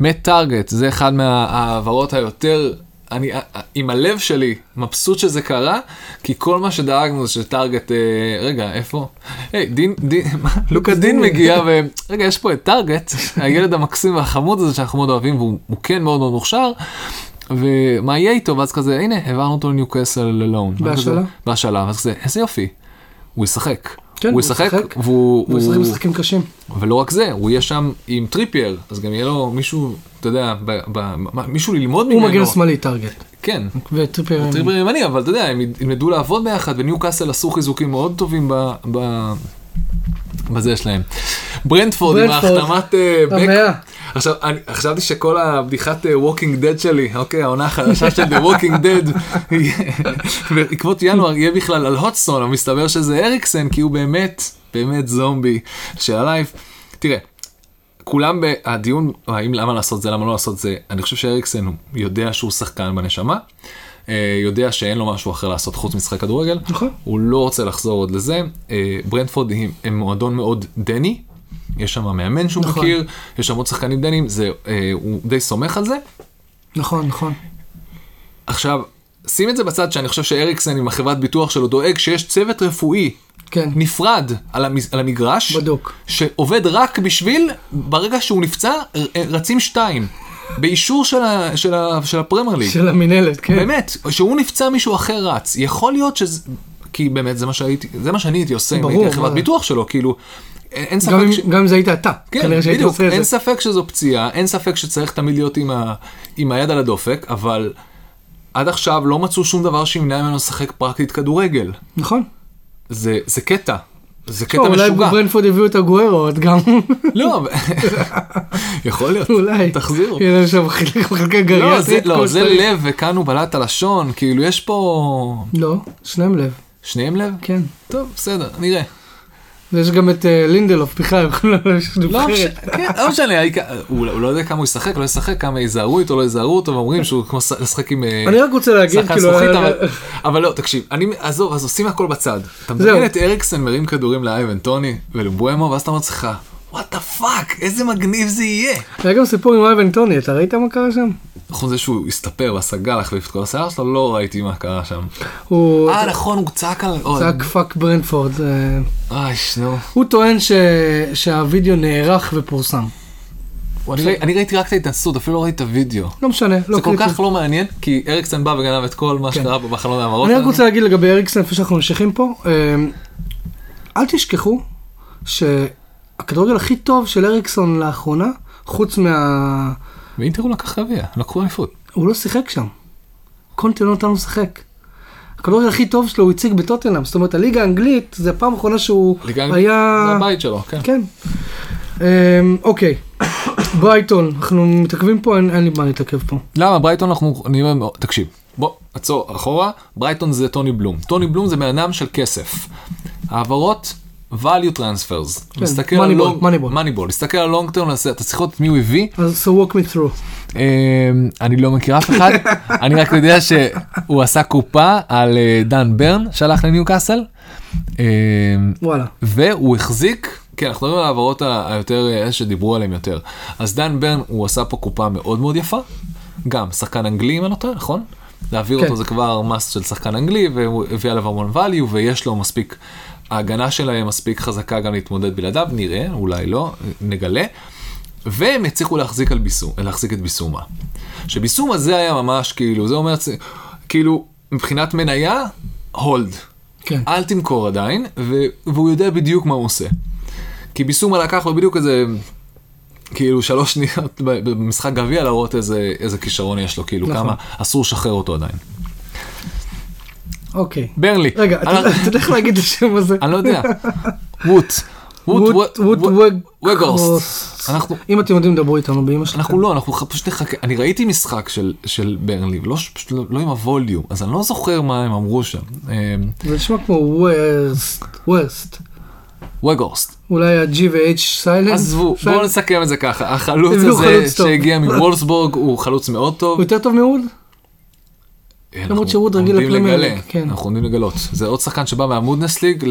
[SPEAKER 2] מת טארגט, זה אחד מההעברות היותר... אני אה, אה, עם הלב שלי מבסוט שזה קרה, כי כל מה שדאגנו זה שטארגט, אה, רגע, איפה? היי, דין, דין, מה? לוקה דין מגיע ו... רגע, יש פה את טארגט, הילד המקסים והחמוד הזה שאנחנו מאוד אוהבים, והוא הוא כן מאוד מאוד מוכשר. ומה יהיה איתו? ואז כזה, הנה, העברנו אותו לניוקאסל ללון.
[SPEAKER 1] בהשאלה?
[SPEAKER 2] בהשאלה, ואז כזה, איזה יופי, הוא ישחק.
[SPEAKER 1] כן,
[SPEAKER 2] הוא ישחק,
[SPEAKER 1] ישחק.
[SPEAKER 2] והוא...
[SPEAKER 1] הוא
[SPEAKER 2] הוא-
[SPEAKER 1] משחקים קשים.
[SPEAKER 2] ולא רק זה, הוא יהיה שם עם טריפייר, אז גם יהיה לו מישהו, אתה יודע, ב, ב, מישהו ללמוד ממנו.
[SPEAKER 1] הוא מגן שמאלי טארגט.
[SPEAKER 2] כן,
[SPEAKER 1] וטריפר...
[SPEAKER 2] טריפייר ימני, אבל אתה יודע, הם ילמדו לעבוד ביחד, וניו קאסל עשו חיזוקים מאוד טובים ב... ב... בזה שלהם. ברנטפורד עם
[SPEAKER 1] ברנטפורד.
[SPEAKER 2] ההחתמת אה, בק. עכשיו, אני חשבתי שכל הבדיחת Walking Dead שלי, אוקיי, העונה החדשה של The Walking Dead, בעקבות ינואר יהיה בכלל על הוטסון, אבל מסתבר שזה אריקסן, כי הוא באמת, באמת זומבי של ה live. תראה, כולם, הדיון, האם למה לעשות זה, למה לא לעשות זה, אני חושב שאריקסן יודע שהוא שחקן בנשמה, אה, יודע שאין לו משהו אחר לעשות חוץ משחק כדורגל,
[SPEAKER 1] נכון.
[SPEAKER 2] הוא לא רוצה לחזור עוד לזה. אה, ברנטפורד הם, הם מועדון מאוד דני, יש שם מאמן שהוא
[SPEAKER 1] נכון.
[SPEAKER 2] מכיר, יש שם עוד שחקנים דנים, זה, אה, הוא די סומך על זה.
[SPEAKER 1] נכון, נכון.
[SPEAKER 2] עכשיו, שים את זה בצד שאני חושב שאריקסן עם החברת ביטוח שלו דואג שיש צוות רפואי
[SPEAKER 1] כן,
[SPEAKER 2] נפרד על, המז, על המגרש,
[SPEAKER 1] בדוק.
[SPEAKER 2] שעובד רק בשביל, ברגע שהוא נפצע, ר- רצים שתיים. באישור של, ה, של, ה, של הפרמייר ליג.
[SPEAKER 1] של המינהלת, כן.
[SPEAKER 2] באמת, שהוא נפצע מישהו אחר רץ. יכול להיות שזה... כי באמת זה מה שהייתי, זה מה שאני הייתי עושה אם
[SPEAKER 1] ברור,
[SPEAKER 2] הייתי חברת? ביטוח שלו, כאילו, אין אין
[SPEAKER 1] גם
[SPEAKER 2] ספק
[SPEAKER 1] אם-
[SPEAKER 2] ש...
[SPEAKER 1] גם אם זה היית אתה,
[SPEAKER 2] כן,
[SPEAKER 1] כנראה שהייתי
[SPEAKER 2] בדיוק,
[SPEAKER 1] עושה את
[SPEAKER 2] אין
[SPEAKER 1] זה.
[SPEAKER 2] ספק שזו פציעה, אין ספק שצריך תמיד להיות עם, ה... עם היד על הדופק, אבל עד עכשיו לא מצאו שום דבר שימנע ממנו לשחק פרקטית כדורגל.
[SPEAKER 1] נכון.
[SPEAKER 2] זה, זה קטע, זה קטע
[SPEAKER 1] טוב, אולי
[SPEAKER 2] משוגע.
[SPEAKER 1] בברנפורד הביאו את הגוארו עוד גם,
[SPEAKER 2] לא, יכול להיות,
[SPEAKER 1] אולי.
[SPEAKER 2] תחזירו.
[SPEAKER 1] יהיה שם
[SPEAKER 2] לא,
[SPEAKER 1] גריאטרית.
[SPEAKER 2] לא, זה
[SPEAKER 1] שצריך.
[SPEAKER 2] לב וכאן הוא בלט הלשון, כאילו יש פה...
[SPEAKER 1] לא, שניהם לב,
[SPEAKER 2] שניהם לב?
[SPEAKER 1] כן.
[SPEAKER 2] טוב, בסדר, נראה.
[SPEAKER 1] ויש גם את אה, לינדלוף בכלל, יש
[SPEAKER 2] לא
[SPEAKER 1] נבחרת.
[SPEAKER 2] משנה, כן, לא משנה, העיקר- הוא לא יודע כמה הוא ישחק, לא ישחק, כמה יזהרו איתו, לא יזהרו אותו, ואומרים שהוא כמו לשחק עם... אה,
[SPEAKER 1] אני רק רוצה להגיד, כאילו, אה,
[SPEAKER 2] אבל- לא, תקשיב, אני, עזוב, אז עושים הכל בצד. אתה. מדמיין את אריקסן מרים כדורים לאייבן טוני ולמבואמו, ואז אתה אומר לעצמך, what the fuck, איזה מגניב זה יהיה.
[SPEAKER 1] היה גם סיפור עם אייבן טוני, אתה ראית מה קרה שם?
[SPEAKER 2] חוץ מזה שהוא הסתפר ועשה להחליף את כל השיער שלו, לא ראיתי מה קרה שם.
[SPEAKER 1] הוא
[SPEAKER 2] אה, נכון, הוא צעק על...
[SPEAKER 1] צעק fuck ברנטפורד. אה,
[SPEAKER 2] אוי, נו.
[SPEAKER 1] הוא טוען ש- שהווידאו נערך ופורסם.
[SPEAKER 2] אני ראי- אני ראיתי רק את ההתנסות, אפילו לא ראיתי את הוידאו.
[SPEAKER 1] לא משנה, לא
[SPEAKER 2] זה כל. כך לא מעניין, כי אריקסן בא וגנב את כל מה
[SPEAKER 1] כן.
[SPEAKER 2] שקרה בחלון ההעברות.
[SPEAKER 1] אני רק. רוצה להגיד לגבי אריקסן, לפני שאנחנו ממשיכים פה, אה, אל תשכחו שהכדורגל הכי טוב של אריקסון לאחרונה, חוץ מה...
[SPEAKER 2] ואינטר הוא לקח גביע, לקחו אליפות.
[SPEAKER 1] הוא לא שיחק שם. קונטה לא נתן לו לשחק. הכדורגל הכי טוב שלו הוא הציג בטוטנאם, זאת אומרת הליגה האנגלית זה הפעם האחרונה שהוא
[SPEAKER 2] ליגה-
[SPEAKER 1] היה...
[SPEAKER 2] זה הבית שלו, כן.
[SPEAKER 1] כן. אמ, אוקיי, ברייטון, אנחנו מתעכבים פה, אין אין לי מה להתעכב פה.
[SPEAKER 2] למה ברייטון אנחנו נראה מאוד, תקשיב, בוא עצור אחורה, ברייטון זה טוני בלום, טוני בלום זה בן אדם של כסף. העברות, value transfers,
[SPEAKER 1] כן,
[SPEAKER 2] מסתכל על long,
[SPEAKER 1] Moneyball.
[SPEAKER 2] Moneyball, להסתכל על long term, אתה צריך לראות את מי הוא הביא,
[SPEAKER 1] אז so walk me through.
[SPEAKER 2] אה, אני לא מכיר אף אחד, אני רק יודע שהוא עשה קופה על אה, דן ברן שהלך לניו קאסל, אה,
[SPEAKER 1] וואלה.
[SPEAKER 2] והוא החזיק, כן, אנחנו מדברים על העברות היותר, אה, אלה שדיברו עליהם יותר. אז דן ברן, הוא עשה פה קופה מאוד מאוד יפה, גם שחקן אנגלי אם אני לא טועה, נכון? להעביר
[SPEAKER 1] כן.
[SPEAKER 2] אותו זה כבר מס של שחקן אנגלי, והוא הביא עליו המון value, ויש לו מספיק, ההגנה שלהם מספיק חזקה גם להתמודד בלעדיו, נראה, אולי לא, נגלה. והם הצליחו להחזיק ביסום, להחזיק את ביסומה. שביסומה זה היה ממש כאילו, זה אומר, כאילו, מבחינת מניה, הולד.
[SPEAKER 1] כן.
[SPEAKER 2] אל תמכור עדיין, ו- והוא יודע בדיוק מה הוא עושה. כי ביסומה לקח לו בדיוק איזה, כאילו שלוש שניות במשחק גביע להראות איזה, איזה כישרון יש לו, כאילו
[SPEAKER 1] נכון.
[SPEAKER 2] כמה אסור לשחרר אותו עדיין.
[SPEAKER 1] אוקיי.
[SPEAKER 2] ברנלי.
[SPEAKER 1] רגע, אתה יודע איך להגיד את השם הזה?
[SPEAKER 2] אני לא יודע. ווט.
[SPEAKER 1] ווט ווט וג...
[SPEAKER 2] וגורסט. אנחנו,
[SPEAKER 1] אם אתם יודעים דברו איתנו באמא שלכם.
[SPEAKER 2] אנחנו לא, אנחנו פשוט נחכה. אני ראיתי משחק של, של ברנלי, ולא, פשוט לא, לא עם הווליום, אז אני לא זוכר מה הם אמרו שם. אה,
[SPEAKER 1] זה נשמע כמו וורסט. וורסט.
[SPEAKER 2] וגורסט.
[SPEAKER 1] אולי ה-G ו-H סיילנט.
[SPEAKER 2] עזבו, בואו נסכם את זה ככה. החלוץ
[SPEAKER 1] הביאו
[SPEAKER 2] הזה. שהגיע מוולסבורג הוא חלוץ מאוד טוב.
[SPEAKER 1] הוא יותר טוב מווד?
[SPEAKER 2] אנחנו
[SPEAKER 1] שהוא רגיל
[SPEAKER 2] עומדים
[SPEAKER 1] לפרמייר ליג, כן.
[SPEAKER 2] אנחנו עומדים לגלות. זה עוד שחקן שבא מהבונדס ליג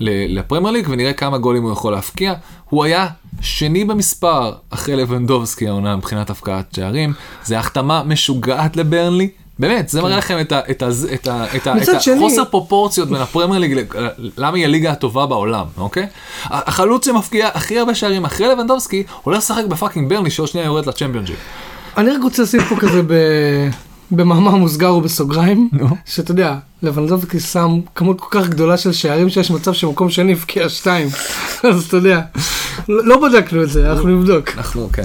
[SPEAKER 2] לפרמייר ליג ונראה כמה גולים הוא יכול להבקיע. הוא היה שני במספר אחרי לבנדובסקי העונה מבחינת הבקעת שערים. זה החתמה משוגעת לברנלי. באמת, זה מראה לכם את את את את את
[SPEAKER 1] כן. מצד שני-
[SPEAKER 2] החוסר פרופורציות בין הפרמייר ליג, ל- למה היא הליגה הטובה בעולם, אוקיי? החלוץ שמבקיע הכי הרבה שערים אחרי לבנדובסקי, הולך לשחק ב fucking ברנלי שעוד שנייה יורד לצ'מפיונשיפ.
[SPEAKER 1] אני רק רוצה לשים פה כזה ב... במאמר מוסגר ובסוגריים,
[SPEAKER 2] נו.
[SPEAKER 1] שאתה יודע, לבנדובסקי שם כמות כל כך גדולה של שערים שיש מצב שמקום שני הבקיע שתיים, אז אתה יודע, לא לא בדקנו את זה, אנחנו נבדוק.
[SPEAKER 2] אנחנו, כן.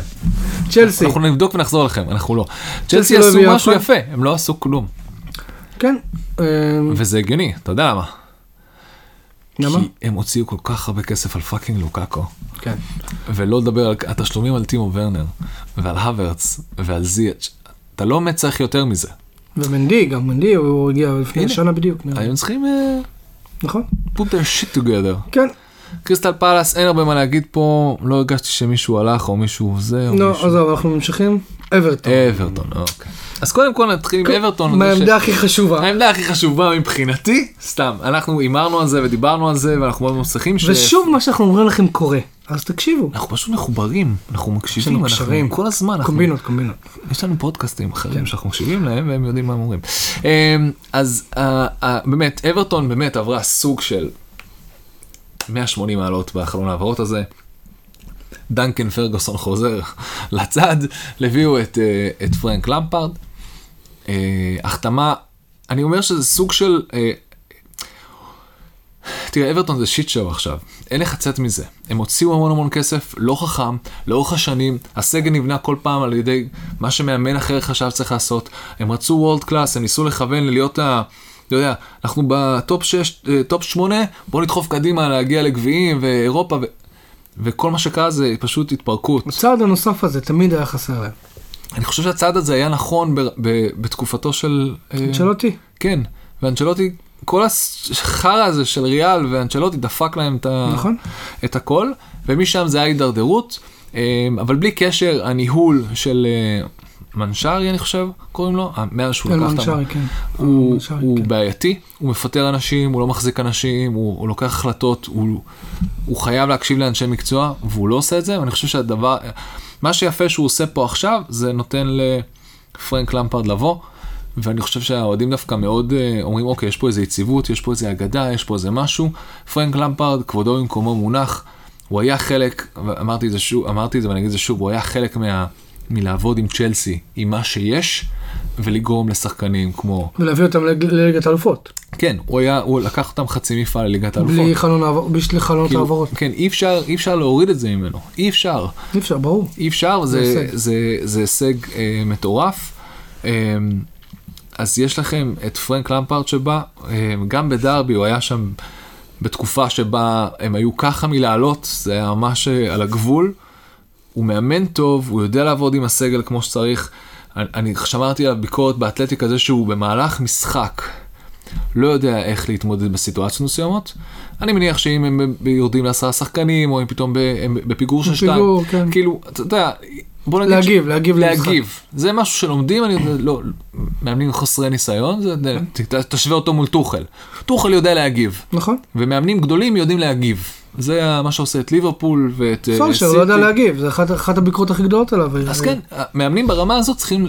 [SPEAKER 1] צ'לסי,
[SPEAKER 2] אנחנו נבדוק ונחזור לכם, אנחנו לא.
[SPEAKER 1] צ'לסי לא
[SPEAKER 2] עשו
[SPEAKER 1] הביאה
[SPEAKER 2] משהו
[SPEAKER 1] אף
[SPEAKER 2] יפה, הם לא עשו כלום.
[SPEAKER 1] כן. אה,
[SPEAKER 2] וזה הגיוני, אתה יודע למה?
[SPEAKER 1] למה?
[SPEAKER 2] כי הם הוציאו כל כך הרבה כסף על fucking לוקאקו.
[SPEAKER 1] כן.
[SPEAKER 2] ולא לדבר על התשלומים על טימו ורנר, ועל הוורץ, ועל זיאץ'. אתה לא באמת צריך יותר מזה.
[SPEAKER 1] ומנדי, גם מנדי הוא הגיע לפני. שנה בדיוק.
[SPEAKER 2] היו צריכים אה,
[SPEAKER 1] נכון?
[SPEAKER 2] put their shit together.
[SPEAKER 1] כן.
[SPEAKER 2] קריסטל פלאס, אין הרבה מה להגיד פה, לא הרגשתי שמישהו הלך או מישהו זה, או
[SPEAKER 1] לא,
[SPEAKER 2] מישהו...
[SPEAKER 1] עזוב, אנחנו ממשיכים. אברטון.
[SPEAKER 2] אברטון, אוקיי. אז קודם כל נתחיל עם אברטון.
[SPEAKER 1] מהעמדה הכי חשובה.
[SPEAKER 2] העמדה הכי חשובה מבחינתי, סתם, אנחנו הימרנו על זה ודיברנו על זה ואנחנו מאוד שמחים ש...
[SPEAKER 1] ושוב מה שאנחנו אומרים לכם קורה, אז תקשיבו.
[SPEAKER 2] אנחנו פשוט מחוברים, אנחנו מקשיבים, אנחנו
[SPEAKER 1] קשרים.
[SPEAKER 2] כל הזמן, אנחנו...
[SPEAKER 1] קומבינות, קומבינות.
[SPEAKER 2] יש לנו פודקאסטים אחרים
[SPEAKER 1] כן.
[SPEAKER 2] שאנחנו מקשיבים להם והם יודעים מה הם אומרים. אמ, אז אה, אה, באמת, אברטון באמת עברה סוג של 180 מעלות בחלון העברות הזה. דנקן פרגוסון חוזר לצד, הביאו את, אה, את פרנק למפרד. אה, החתמה, אני אומר שזה סוג של, תראה, אברטון זה shit show עכשיו, אין איך לצאת מזה. הם הוציאו המון המון כסף, לא חכם, לאורך השנים, הסגל נבנה כל פעם על ידי מה שמאמן אחר חשב צריך לעשות. הם רצו world class, הם ניסו לכוון ללהיות ה... אתה יודע, אנחנו ב top 6, top 8, בואו נדחוף קדימה להגיע לגביעים ואירופה, ו... וכל מה שקרה זה פשוט התפרקות.
[SPEAKER 1] הצעד הנוסף הזה תמיד היה חסר להם.
[SPEAKER 2] אני חושב שהצעד הזה היה נכון ב- ב- בתקופתו של... אה,
[SPEAKER 1] אנצ'לוטי?
[SPEAKER 2] כן, ואנצ'לוטי, כל החרא הזה של ריאל ואנצ'לוטי דפק להם את.
[SPEAKER 1] נכון.
[SPEAKER 2] את הכל, ומשם זה היה הידרדרות, אה, אבל בלי קשר, הניהול של אה, מנשרי, אני חושב, קוראים לו, אה, מאז שהוא
[SPEAKER 1] אל
[SPEAKER 2] לקח את ה...
[SPEAKER 1] מנשרי, כן.
[SPEAKER 2] הוא,
[SPEAKER 1] מנשרי,
[SPEAKER 2] הוא
[SPEAKER 1] כן.
[SPEAKER 2] בעייתי, הוא מפטר אנשים, הוא לא מחזיק אנשים, הוא, הוא לוקח החלטות, הוא, הוא חייב להקשיב לאנשי מקצוע, והוא לא עושה את זה, ואני חושב שהדבר, מה שיפה שהוא עושה פה עכשיו, זה נותן לפרנק למפרד לבוא, ואני חושב שהאוהדים דווקא מאוד אה, אומרים, אוקיי, יש פה איזה יציבות, יש פה איזה אגדה, יש פה איזה משהו. פרנק למפרד, כבודו במקומו מונח, הוא היה חלק, אמרתי את זה שוב, אמרתי את זה ואני אגיד את זה שוב, הוא היה חלק מה, מלעבוד עם צ'לסי, עם מה שיש, ולגרום לשחקנים כמו,
[SPEAKER 1] ולהביא אותם לליגת האלופות.
[SPEAKER 2] כן, הוא היה, הוא לקח אותם חצי מפעל לליגת האלופות.
[SPEAKER 1] בלי חלון העבר- בלי חלונות
[SPEAKER 2] כאילו,
[SPEAKER 1] העברות.
[SPEAKER 2] כן, אי אפשר, אי אפשר להוריד את זה ממנו, אי אפשר.
[SPEAKER 1] אי אפשר, ברור.
[SPEAKER 2] אי אפשר, זה. זה, זה, זה הישג אה, מטורף. אה, אז יש לכם את פרנק למפרט שבא, אה, גם בדרבי הוא היה שם בתקופה שבה הם היו ככה מלעלות, זה היה ממש אה, על הגבול. הוא מאמן טוב, הוא יודע לעבוד עם הסגל כמו שצריך. אני, אני שמרתי עליו ביקורת באתלטיקה זה שהוא במהלך משחק לא יודע איך להתמודד בסיטואציות מסוימות. אני מניח שאם הם יורדים לעשרה שחקנים, או אם פתאום הם בפיגור של שתיים,
[SPEAKER 1] כן.
[SPEAKER 2] כאילו, אתה יודע, בוא נגיד...
[SPEAKER 1] להגיב, להגיב למשחק.
[SPEAKER 2] להגיב. זה משהו שלומדים, אני יודע, לא, מאמנים חסרי ניסיון, זה, ת- תשווה אותו מול טוחל. טוחל יודע להגיב,
[SPEAKER 1] נכון.
[SPEAKER 2] ומאמנים גדולים יודעים להגיב. זה מה שעושה את ליברפול ואת אה,
[SPEAKER 1] סולשר לא יודע להגיב, זה אחת- אחת הביקורות הכי גדולות עליו.
[SPEAKER 2] אז כן, מאמנים ברמה הזאת צריכים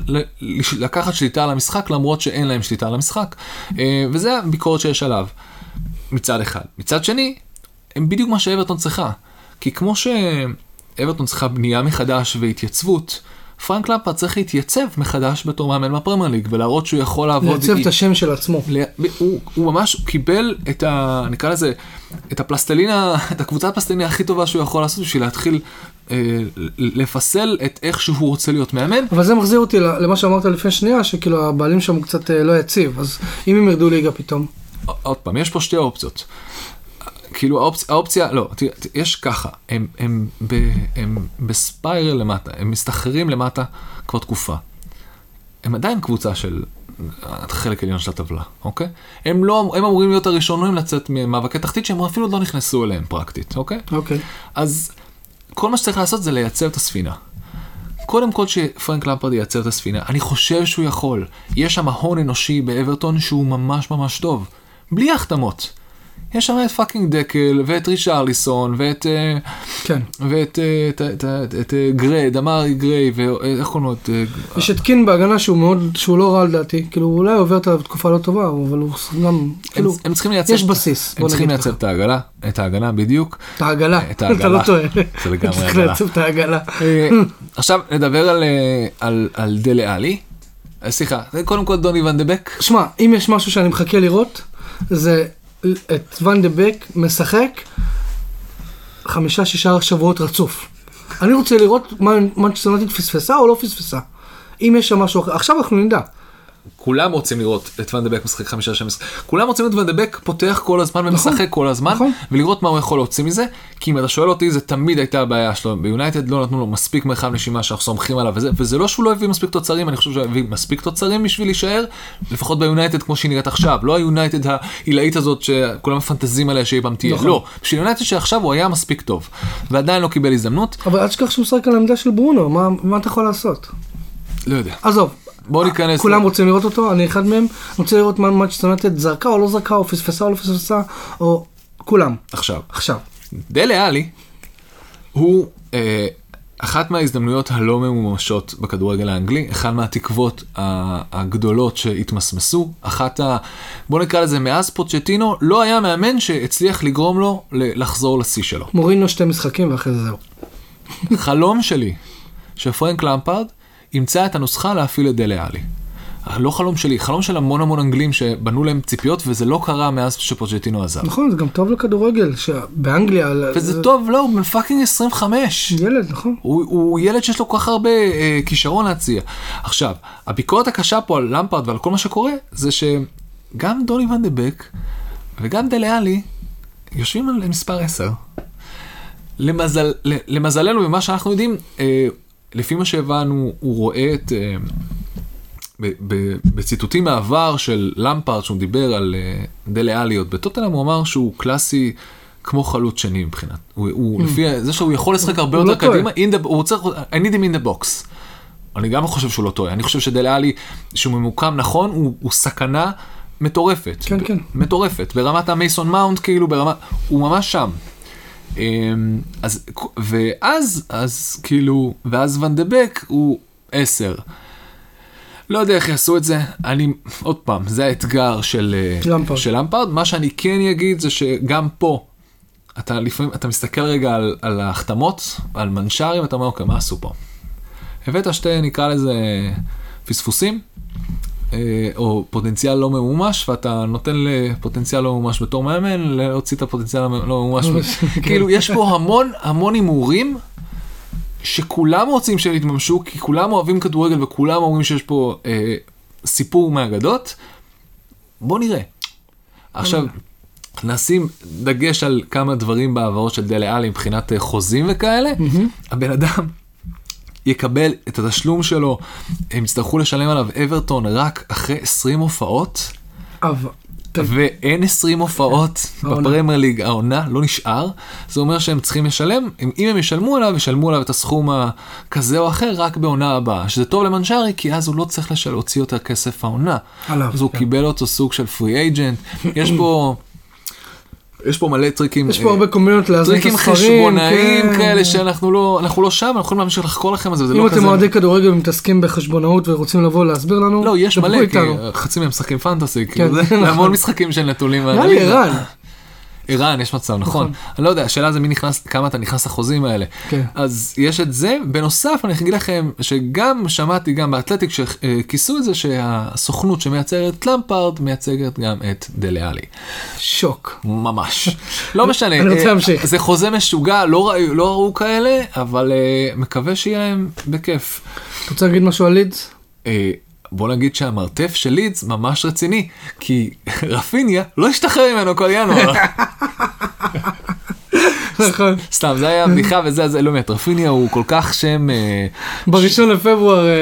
[SPEAKER 2] לקחת שליטה על המשחק למרות שאין להם שליטה על המשחק. אה, וזה הביקורת שיש עליו, מצד אחד. מצד שני, הם בדיוק מה שאברטון צריכה. כי כמו שאברטון צריכה בנייה מחדש והתייצבות, פרנק למפרד צריך להתייצב מחדש בתור מאמן בפרמייר ליג ולהראות שהוא יכול לעבוד.
[SPEAKER 1] לייצב
[SPEAKER 2] עם-
[SPEAKER 1] את השם של עצמו.
[SPEAKER 2] ל- הוא, הוא ממש הוא קיבל את ה... נקרא לזה, את הפלסטלינה, את הקבוצת הפלסטלינה הכי טובה שהוא יכול לעשות בשביל להתחיל אה, לפסל את איך שהוא רוצה להיות מאמן.
[SPEAKER 1] אבל זה מחזיר אותי למה שאמרת לפני שנייה, שכאילו הבעלים שם הוא קצת אה, לא יציב, אז אם הם ירדו ליגה פתאום.
[SPEAKER 2] עוד פעם, יש פה שתי אופציות. כאילו האופציה, האופציה לא, תראה, יש ככה, הם, הם, ב, הם בספיירל למטה, הם מסתחררים למטה כבר תקופה. הם עדיין קבוצה של חלק עליון של הטבלה, אוקיי? הם לא, הם אמורים להיות הראשונים לצאת ממאבקי תחתית שהם אפילו עוד לא נכנסו אליהם פרקטית, אוקיי?
[SPEAKER 1] אוקיי.
[SPEAKER 2] אז כל מה שצריך לעשות זה לייצב את הספינה. קודם כל שפרנק למפרד ייצב את הספינה, אני חושב שהוא יכול. יש שם הון אנושי באברטון שהוא ממש ממש טוב. בלי החתמות. יש שם את fucking דקל, ואת רישרליסון, ואת... אה,
[SPEAKER 1] כן.
[SPEAKER 2] ואת אה, את, את, את, את אה, גריי, דמרי גריי, ואיך קוראים לו? את,
[SPEAKER 1] יש את קין בהגנה שהוא מאוד, שהוא לא רע לדעתי, כאילו אולי הוא עובר את התקופה לא טובה, אבל הוא גם,
[SPEAKER 2] הם,
[SPEAKER 1] כאילו,
[SPEAKER 2] הם צריכים לייצב...
[SPEAKER 1] יש בסיס,
[SPEAKER 2] הם צריכים
[SPEAKER 1] ככה.
[SPEAKER 2] את העגלה, את ההגנה בדיוק.
[SPEAKER 1] את העגלה,
[SPEAKER 2] את.
[SPEAKER 1] אתה לא טועה.
[SPEAKER 2] זה לגמרי
[SPEAKER 1] צריך
[SPEAKER 2] עגלה.
[SPEAKER 1] לייצב את העגלה.
[SPEAKER 2] עכשיו נדבר על, על, על דלי אלי. סליחה, קודם כל דוני ון דה בק.
[SPEAKER 1] שמע, אם יש משהו שאני מחכה לראות, זה את ון דה בק משחק חמישה שישה שבועות רצוף. אני רוצה לראות מה מנצ'סטר יונייטד פספסה או לא פספסה. אם יש שם משהו אחר, עכשיו אנחנו נדע.
[SPEAKER 2] כולם רוצים לראות את ון דה בק משחק חמישה שם משחק. כולם רוצים לראות ון דה בק פותח כל הזמן
[SPEAKER 1] נכון,
[SPEAKER 2] ומשחק כל הזמן,
[SPEAKER 1] נכון.
[SPEAKER 2] ולראות מה הוא יכול להוציא מזה, כי אם אתה שואל אותי זה תמיד הייתה הבעיה שלו. ביונייטד לא נתנו לו מספיק מרחב נשימה שאנחנו סומכים עליו וזה, וזה לא שהוא לא הביא מספיק תוצרים, אני חושב שהוא הביא מספיק תוצרים בשביל להישאר, לפחות ביונייטד כמו שהיא נראית עכשיו, לא היונייטד העילאית הזאת שכולם מפנטזים עליה שאי פעם תהיה,
[SPEAKER 1] נכון.
[SPEAKER 2] לא, בשביל יונייטד שעכשיו הוא היה מספיק טוב, ועדיין לא קיבל הזדמנות,
[SPEAKER 1] אבל אל תשכח שהוא משחק על העמדה של ברונו, מה, מה אתה יכול לעשות?
[SPEAKER 2] לא יודע.
[SPEAKER 1] עזוב.
[SPEAKER 2] בואו ניכנס...
[SPEAKER 1] כולם רוצים לראות אותו, אני אחד מהם, רוצה לראות מה מנצ'סטר יונייטד זרקה או לא זרקה, או פספסה או לא פספסה, או כולם.
[SPEAKER 2] עכשיו.
[SPEAKER 1] עכשיו.
[SPEAKER 2] דלה עלי הוא אה, אחת מההזדמנויות הלא ממומשות בכדורגל האנגלי, אחת מהתקוות הגדולות שהתמסמסו, אחת ה... בוא נקרא לזה מאז פוצ'טינו, לא היה מאמן שהצליח לגרום לו לחזור לשיא שלו.
[SPEAKER 1] מורינו שתי משחקים ואחרי זה זהו.
[SPEAKER 2] חלום שלי שפרנק למפרד ימצא את הנוסחה להפעיל את דלה עלי. לא חלום שלי, חלום של המון המון אנגלים שבנו להם ציפיות, וזה לא קרה מאז שפוצ'טינו עזב.
[SPEAKER 1] נכון, זה גם טוב לכדורגל, שבאנגליה...
[SPEAKER 2] וזה
[SPEAKER 1] זה-
[SPEAKER 2] טוב, לא, הוא בן fucking 25.
[SPEAKER 1] ילד, נכון.
[SPEAKER 2] הוא, הוא ילד שיש לו כל כך הרבה אה, כישרון להציע. עכשיו, הביקורת הקשה פה על למפרד ועל כל מה שקורה, זה שגם דוני ון דה בק וגם דלי אלי יושבים על מספר 10. למזל, למזלנו, ממה שאנחנו יודעים, אה, לפי מה שהבנו, הוא רואה את... אה, בציטוטים מהעבר של למפרד, שהוא דיבר על אה, דלה עלי עוד בטוטנאם, הוא אמר שהוא קלאסי כמו חלוץ שני מבחינת. הוא, הוא לפי זה שהוא יכול לשחק הרבה יותר
[SPEAKER 1] לא.
[SPEAKER 2] קדימה, הוא צריך, I need him in the box. אני גם חושב שהוא לא טועה, אני חושב שדלה עלי, שהוא ממוקם נכון, הוא, הוא סכנה מטורפת.
[SPEAKER 1] כן, כן.
[SPEAKER 2] מטורפת, ברמת המייסון מאונט, כאילו ברמה, הוא ממש שם. אמ, אז, ואז, אז כאילו, ואז ון דה בק הוא 10. לא יודע איך יעשו את זה, אני, עוד פעם, זה האתגר של אה,
[SPEAKER 1] למפרד.
[SPEAKER 2] של למפרד, מה שאני כן אגיד זה שגם פה, אתה לפעמים, אתה מסתכל רגע על, על ההחתמות, על מנשרים, אתה אומר, אוקיי, מה עשו פה? הבאת שתי, נקרא לזה, פספוסים, או פוטנציאל לא ממומש, ואתה נותן לפוטנציאל לא ממומש בתור מאמן, להוציא את הפוטנציאל הלא ממומש. כאילו, יש פה המון המון הימורים. שכולם רוצים שהם יתממשו, כי כולם אוהבים כדורגל וכולם אומרים שיש פה אה, סיפור מהאגדות. בוא נראה. עכשיו, נשים דגש על כמה דברים בהעברות של דלה עלי מבחינת אה, חוזים וכאלה. הבן אדם יקבל את התשלום שלו, הם יצטרכו לשלם עליו אברטון רק אחרי 20 הופעות.
[SPEAKER 1] אבל...
[SPEAKER 2] ואין 20 הופעות. בפרמייר ליג, העונה לא נשאר, זה אומר שהם צריכים לשלם, אם אם הם ישלמו עליו, ישלמו עליו את הסכום הכזה או אחר רק בעונה הבאה, שזה טוב למנשרי, כי אז הוא לא צריך לשל- להוציא יותר כסף העונה.
[SPEAKER 1] עליו,
[SPEAKER 2] אז הוא
[SPEAKER 1] כן.
[SPEAKER 2] קיבל אותו סוג של פרי אייג'נט, יש פה... יש פה מלא טריקים,
[SPEAKER 1] יש פה
[SPEAKER 2] אה,
[SPEAKER 1] הרבה קומבינות להזמין את
[SPEAKER 2] טריקים
[SPEAKER 1] הספרים.
[SPEAKER 2] חשבונאיים
[SPEAKER 1] כן.
[SPEAKER 2] כאלה שאנחנו לא, אנחנו לא שם, אנחנו יכולים להמשיך לחקור לכם על זה, זה
[SPEAKER 1] אם
[SPEAKER 2] לא
[SPEAKER 1] אתם
[SPEAKER 2] כזה...
[SPEAKER 1] אוהדי כדורגל ומתעסקים בחשבונאות ורוצים לבוא להסביר לנו,
[SPEAKER 2] לא, יש מלא, כי. חצי מהם משחקים פנטסי,
[SPEAKER 1] כן,
[SPEAKER 2] כאילו, זה. המון משחקים של.
[SPEAKER 1] נראה לי. ערן.
[SPEAKER 2] ערן, יש מצב, נכון. אני לא יודע, השאלה זה מי נכנס, כמה אתה נכנס לחוזים האלה.
[SPEAKER 1] כן.
[SPEAKER 2] אז יש את זה. בנוסף, אני אגיד לכם שגם שמעתי גם באתלטיק שכיסו את זה שהסוכנות שמייצרת את למפארד מייצגת גם את דלה עלי.
[SPEAKER 1] שוק.
[SPEAKER 2] ממש. לא משנה.
[SPEAKER 1] אני רוצה
[SPEAKER 2] אה,
[SPEAKER 1] להמשיך.
[SPEAKER 2] זה חוזה משוגע, לא ראו- לא ראו כאלה, אבל אה, מקווה שיהיה להם בכיף.
[SPEAKER 1] אתה רוצה להגיד משהו על לידס?
[SPEAKER 2] אה, בוא נגיד שהמרתף של לידס ממש רציני, כי רפיניה לא השתחרר ממנו כל ינואר.
[SPEAKER 1] נכון.
[SPEAKER 2] סתם, זה היה בדיחה וזה, זה לא באמת, רפיניה הוא כל כך שם... אה,
[SPEAKER 1] בראשון לפברואר אה,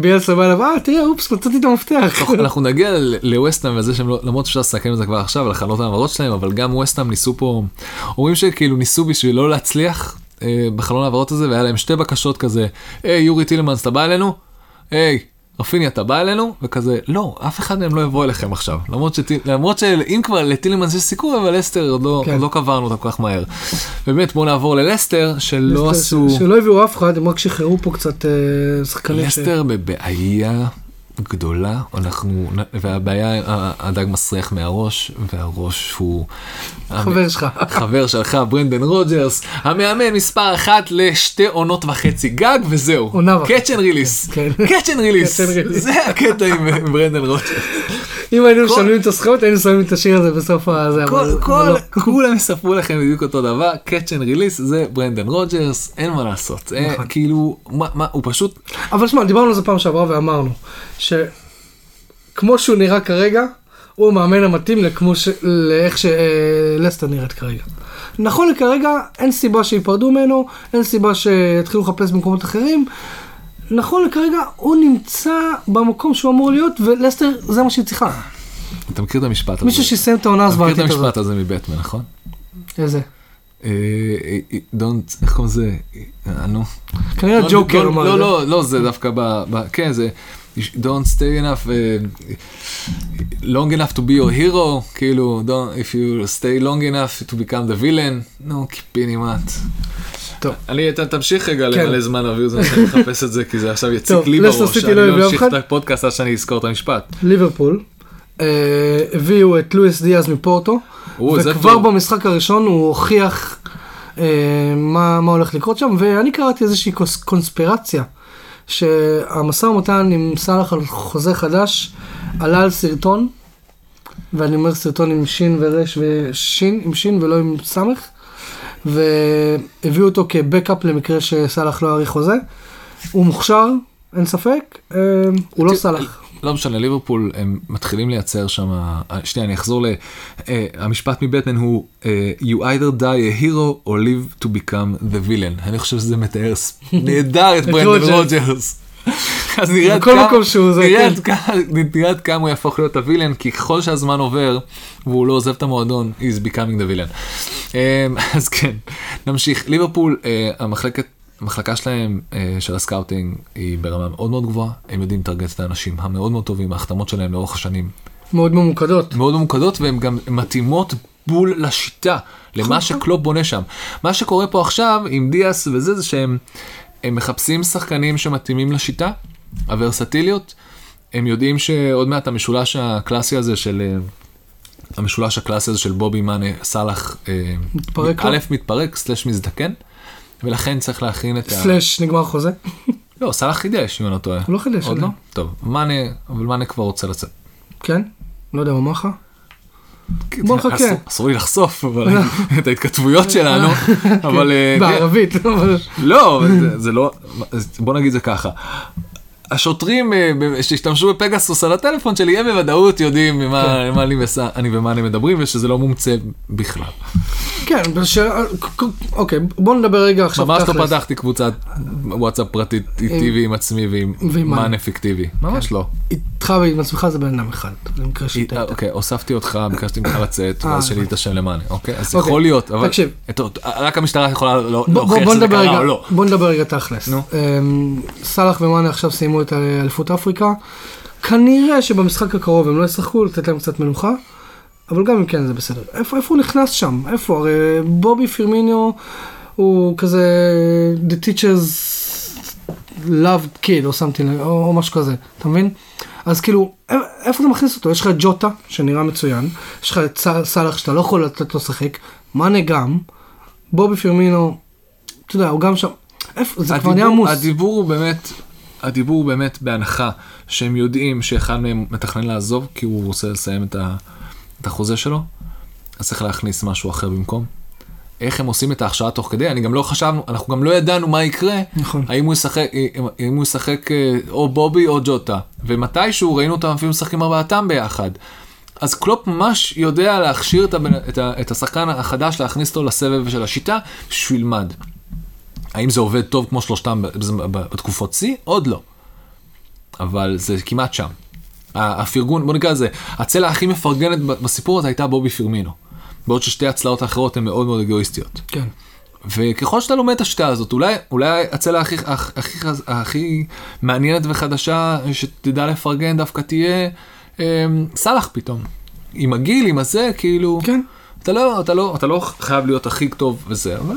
[SPEAKER 1] ביאסה בא אליו, אה תראה אופס מצאתי את המפתח.
[SPEAKER 2] אנחנו- נגיע לווסטהאם וזה שהם לא, למרות שאפשר לסכם את זה כבר עכשיו, על החלונות ההעברות שלהם, אבל גם ווסטהאם ניסו פה, אומרים שכאילו ניסו בשביל לא להצליח אה, בחלון ההעברות הזה, והיה להם שתי בקשות כזה, היי יורי טילמנס אתה בא אלינו? היי. רפיני אתה בא אלינו וכזה לא אף אחד מהם לא יבוא אליכם עכשיו למרות שטיל- למרות שאם כבר לטילמנס יש סיכוי אבל לסטר עוד לא,
[SPEAKER 1] כן.
[SPEAKER 2] לא קברנו אותם כל כך מהר. באמת בוא נעבור ללסטר שלא עשו
[SPEAKER 1] שלא הביאו אף אחד, הם רק שחררו פה קצת אה, שחקנים. ש-
[SPEAKER 2] לסטר בבעיה גדולה, אנחנו, והבעיה, הדג מסריח מהראש, והראש הוא...
[SPEAKER 1] חבר שלך.
[SPEAKER 2] חבר שלך, ברנדן רוג'רס, המאמן מספר אחת לשתי עונות וחצי גג, וזהו.
[SPEAKER 1] עונה וחצי.
[SPEAKER 2] catch and release.
[SPEAKER 1] catch and release.
[SPEAKER 2] זה הקטע עם ברנדן רוג'רס.
[SPEAKER 1] אם היינו משלמים את הזכויות היינו שמים את השיר הזה בסוף הזה. לא.
[SPEAKER 2] כולם יספרו לכם בדיוק אותו דבר, קאץ' אנד ריליס זה ברנדן רוג'רס, אין מה לעשות. אה,
[SPEAKER 1] נכון.
[SPEAKER 2] כאילו, הוא פשוט
[SPEAKER 1] אבל שמע, דיברנו על זה פעם שעברה ואמרנו, שכמו שהוא נראה כרגע, הוא המאמן המתאים לכמו ש... לאיך שלסטר נראית כרגע. נכון לכרגע, אין סיבה שייפרדו ממנו, אין סיבה שיתחילו לחפש במקומות אחרים. נכון לכרגע, הוא נמצא במקום שהוא אמור להיות, ולסטר זה מה שהיא צריכה.
[SPEAKER 2] אתה מכיר את המשפט הזה?
[SPEAKER 1] מישהו שיסיים את העונה
[SPEAKER 2] אתה מכיר את
[SPEAKER 1] הזוועתית הזאת.
[SPEAKER 2] המשפט הזה מבטמן, נכון?
[SPEAKER 1] איזה?
[SPEAKER 2] אה, אה, don't, איך קוראים לזה? אה, נו.
[SPEAKER 1] כנראה ג'וקר
[SPEAKER 2] לא. לא, לא, זה דווקא. ב- כן, זה... Don't stay enough, אה, long enough to be your hero, כאילו, don't, if you stay long enough to become the villain, נו, קיפינימט.
[SPEAKER 1] טוב.
[SPEAKER 2] אני, ת- תמשיך רגע
[SPEAKER 1] כן.
[SPEAKER 2] למלא זמן זה, שאני מחפש את זה, כי זה עכשיו יציק לי בראש, אני
[SPEAKER 1] לא
[SPEAKER 2] לא אמשיך? את הפודקאסט עד שאני אזכור את המשפט.
[SPEAKER 1] ליברפול. אה, הביאו את לואיס דיאז מפורטו, וכבר. במשחק הראשון הוא הוכיח אה, מה, הולך לקרות שם, ואני קראתי איזושהי קונספירציה, שהמשא ומתן עם סאלח על חוזה חדש עלה על סרטון, ואני אומר סרטון עם שין ורש ושין, עם שין ולא עם סמך, והביאו אותו כבקאפ למקרה שסאלח לא יאריך חוזה. הוא מוכשר, אין ספק, אה, הוא לא סאלח.
[SPEAKER 2] לא משנה, ליברפול הם מתחילים לייצר שם, אה, שנייה, אני אחזור למשפט מבטמן הוא אה, You either die a hero or live to become the villain. אני חושב שזה מתאר נהדר את ברנדן
[SPEAKER 1] רוג'רס.
[SPEAKER 2] אז נראה עד כמה- הוא יהפוך להיות ה villain, כי ככל שהזמן עובר והוא לא עוזב את המועדון, he's becoming the villain. אה, אז כן, נמשיך. ליברפול, אה, המחלקת, המחלקה שלהם אה, של ה scouting היא ברמה מאוד מאוד גבוהה, הם יודעים לטרגט את האנשים המאוד מאוד טובים, ההחתמות שלהם לאורך השנים
[SPEAKER 1] מאוד ממוקדות.
[SPEAKER 2] מאוד ממוקדות והן גם מתאימות בול לשיטה, למה שקלופ בונה שם. מה שקורה פה עכשיו עם דיאס וזה, זה שהם הם מחפשים שחקנים שמתאימים לשיטה, הוורסטיליות. הם יודעים שעוד מעט המשולש הקלאסי הזה של... אה, המשולש הקלאסי הזה של בובי מאנה סאלח, אה,
[SPEAKER 1] מתפרק?
[SPEAKER 2] א' מתפרק, סלש מזדקן, ולכן צריך להכין את ה...
[SPEAKER 1] סלאש נגמר חוזה.
[SPEAKER 2] לא, סאלח חידש, אם אני לא טועה.
[SPEAKER 1] הוא לא חידש
[SPEAKER 2] עוד לא? טוב, מאנה, אבל מאנה כבר רוצה לצאת.
[SPEAKER 1] כן? לא יודע מה אמר לך. בוא נחכה.
[SPEAKER 2] אסור- אסור לי לחשוף אבל את ההתכתבויות שלנו, אבל אה,
[SPEAKER 1] בערבית. אבל-
[SPEAKER 2] לא, זה- לא, בוא נגיד זה ככה. השוטרים אה, שהשתמשו בפגסוס על הטלפון שלי הם בוודאות יודעים
[SPEAKER 1] כן.
[SPEAKER 2] מה מה אני וס- אני ומה אני מדברים ושזה לא מומצא בכלל.
[SPEAKER 1] כן, בש- אוקיי, בוא נדבר רגע עכשיו
[SPEAKER 2] ממש לא. פתחתי קבוצת וואטסאפ פרטית איתי ועם עצמי ועם.
[SPEAKER 1] מאן
[SPEAKER 2] אפקטיבי, ממש לא.
[SPEAKER 1] איתך ועם עצמך זה בן אדם אחד, למקרה
[SPEAKER 2] אה,
[SPEAKER 1] שטעית.
[SPEAKER 2] אוקיי, הוספתי אותך, ביקשתי ממך לצאת,
[SPEAKER 1] אה,
[SPEAKER 2] ואז שלי את השם למאנה, אוקיי? אז
[SPEAKER 1] אוקיי,
[SPEAKER 2] יכול להיות, אבל...
[SPEAKER 1] תקשיב.
[SPEAKER 2] רק המשטרה יכולה לא- להוכיח שזה קרה או לא.
[SPEAKER 1] בוא נדבר רגע תכלס. אמ, סאלח ומאנה עכשיו סיימו את אליפות אפריקה. כנראה שבמשחק הקרוב הם לא ישחקו, לתת להם קצת מנוחה. אבל גם אם כן זה בסדר. איפה איפה הוא נכנס שם? איפה? הרי בובי פירמיניו הוא כזה The teacher's loved kid או something, או, או משהו כזה, אתה מבין? אז כאילו, איפה אתה מכניס אותו? יש לך את ג'וטה, שנראה מצוין, יש לך את סא- סאלח שאתה לא יכול לתת לו לשחק, מאנה גם, בובי פירמינו, אתה יודע, הוא גם שם, איפה, זה כבר נהיה עמוס.
[SPEAKER 2] הדיבור הוא באמת, הדיבור הוא באמת בהנחה שהם יודעים שאחד מהם מתכנן לעזוב כי הוא רוצה לסיים את ה- את החוזה שלו, אז צריך להכניס משהו אחר במקום. איך הם עושים את ההכשרה תוך כדי, אני גם לא חשבנו, אנחנו גם לא ידענו מה יקרה,
[SPEAKER 1] נכון.
[SPEAKER 2] האם הוא ישחק, אם- אם הוא ישחק אה, או בובי או ג'וטה, ומתישהו ראינו אותם אפילו משחקים ארבעתם ביחד. אז קלופ ממש יודע להכשיר את, הבן, את, ה, את השחקן החדש, להכניס אותו לסבב של השיטה, שהוא ילמד. האם זה עובד טוב כמו שלושתם בתקופות שיא? עוד לא. אבל זה כמעט שם. הפרגון, בוא נקרא לזה, הצלע הכי מפרגנת בסיפור הזה הייתה בובי פרמינו. בעוד ששתי הצלעות האחרות הן מאוד מאוד אגואיסטיות.
[SPEAKER 1] כן.
[SPEAKER 2] וככל שאתה לומד את השיטה הזאת, אולי, אולי הצלע הכי, הכי, הכי מעניינת וחדשה שתדע לפרגן דווקא תהיה אה, סאלח פתאום. עם הגיל, עם הזה, כאילו,
[SPEAKER 1] כן.
[SPEAKER 2] אתה לא, אתה לא, אתה לא חייב להיות הכי טוב וזה, אבל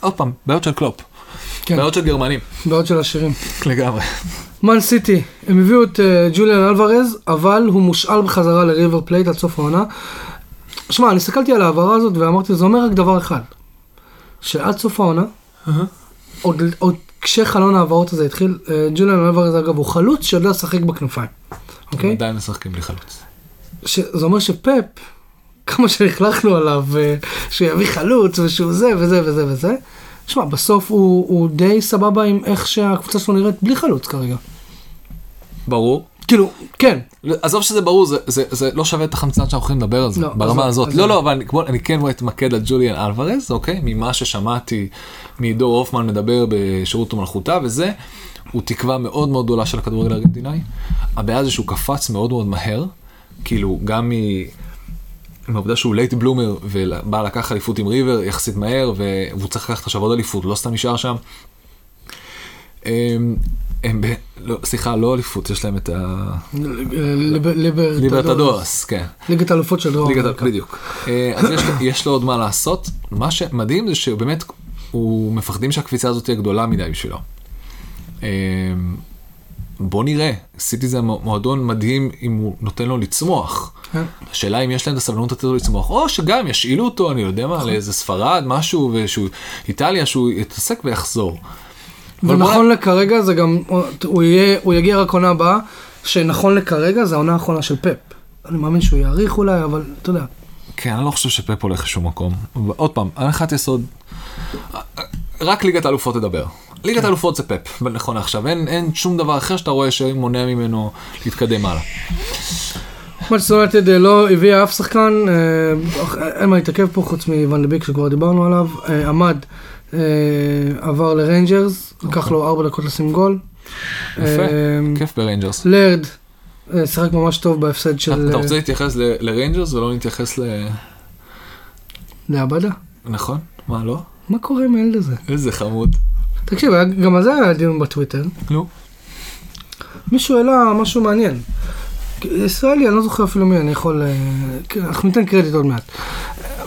[SPEAKER 2] עוד פעם, בעיות של קלופ,
[SPEAKER 1] כן,
[SPEAKER 2] בעיות של גרמנים.
[SPEAKER 1] בעיות של השירים.
[SPEAKER 2] לגמרי.
[SPEAKER 1] מן סיטי, הם הביאו את אה, ג'וליאן אלוורז, אבל הוא מושאל בחזרה לריבר פלייט עד סוף העונה. שמע, אני הסתכלתי על ההעברה הזאת ואמרתי, זה אומר רק דבר אחד, שעד סוף העונה, עוד, עוד כשחלון ההעברות הזה התחיל, אה, ג'וליאן אלוורז אגב הוא חלוץ שיודע לשחק בכנפיים, אוקיי?
[SPEAKER 2] עדיין משחקים בלי חלוץ.
[SPEAKER 1] שזה אומר שפפ, כמה שלכלכנו עליו, אה, שהוא יביא חלוץ ושהוא זה וזה וזה וזה, שמע, בסוף הוא, הוא די סבבה עם איך שהקבוצה שלו נראית בלי חלוץ כרגע.
[SPEAKER 2] ברור.
[SPEAKER 1] כאילו, כן,
[SPEAKER 2] עזוב שזה ברור, זה, זה, זה לא שווה את החמצן שאנחנו יכולים לדבר על זה,
[SPEAKER 1] לא,
[SPEAKER 2] ברמה
[SPEAKER 1] עזוב,
[SPEAKER 2] הזאת.
[SPEAKER 1] עזוב.
[SPEAKER 2] לא, לא, אבל אני, כמו, אני כן אתמקד על ג'וליאן אלוורז, אוקיי? ממה ששמעתי מעידו הופמן מדבר בשירות ומלכותה וזה, הוא תקווה מאוד מאוד גדולה של הכדורגל הארגנטינאי. הבעיה זה שהוא קפץ מאוד מאוד מהר, כאילו גם מ... מהעובדה שהוא late bloomer ובא לקח אליפות עם ריבר יחסית מהר והוא צריך לקחת עכשיו עוד אליפות, לא סתם נשאר שם. הם, הם ב... לא, סליחה, לא אליפות, יש להם את ה...
[SPEAKER 1] ליברטדורס.
[SPEAKER 2] ליברטדורס, כן.
[SPEAKER 1] ליגת האלופות של דרום אמריקה.
[SPEAKER 2] בדיוק. אה, אז יש, יש לו עוד מה לעשות. מה שמדהים זה שבאמת, הוא מפחדים שהקפיצה הזאת תהיה גדולה מדי בשבילו. אה, בוא נראה, סיטי זה מועדון מדהים אם הוא נותן לו לצמוח.
[SPEAKER 1] כן.
[SPEAKER 2] השאלה אם יש להם את הסבלנות לתת לו לצמוח, או שגם ישאילו אותו, אני יודע מה, לאיזה ספרד, משהו, ושהוא, איטליה, שהוא יתעסק ויחזור.
[SPEAKER 1] ונכון לכרגע זה גם, הוא יהיה, הוא יגיע רק עונה הבאה, שנכון לכרגע זה העונה האחרונה של פפ. אני מאמין שהוא יאריך אולי, אבל אתה יודע.
[SPEAKER 2] כן, אני לא חושב שפפ הולך לשום מקום. עוד פעם, הנחת יסוד, רק ליגת האלופות תדבר. ליגת האלופות זה פפ, נכון עכשיו, אין, אין שום דבר אחר שאתה רואה שמונע ממנו להתקדם הלאה.
[SPEAKER 1] מנצ'סטר יונייטד לא הביאה אף שחקן, אה, אין מה להתעכב פה חוץ מון דה בק שכבר דיברנו עליו, אה, אמד, אה, עבר לריינג'רס, לקח לו ארבע דקות לשים גול.
[SPEAKER 2] יפה, כיף בריינג'רס.
[SPEAKER 1] אמד, שיחק ממש טוב בהפסד של
[SPEAKER 2] אתה רוצה להתייחס לריינג'רס ולא להתייחס ל...
[SPEAKER 1] לעבדה?
[SPEAKER 2] נכון? מה, לא?
[SPEAKER 1] מה קורה עם הילד הזה?
[SPEAKER 2] איזה חמוד.
[SPEAKER 1] תקשיב, גם על זה היה דיון בטוויטר.
[SPEAKER 2] נו.
[SPEAKER 1] מישהו העלה משהו מעניין. ישראלי, אני לא זוכר אפילו מי, אני יכול... אה, כן, אנחנו ניתן קרדיט עוד מעט.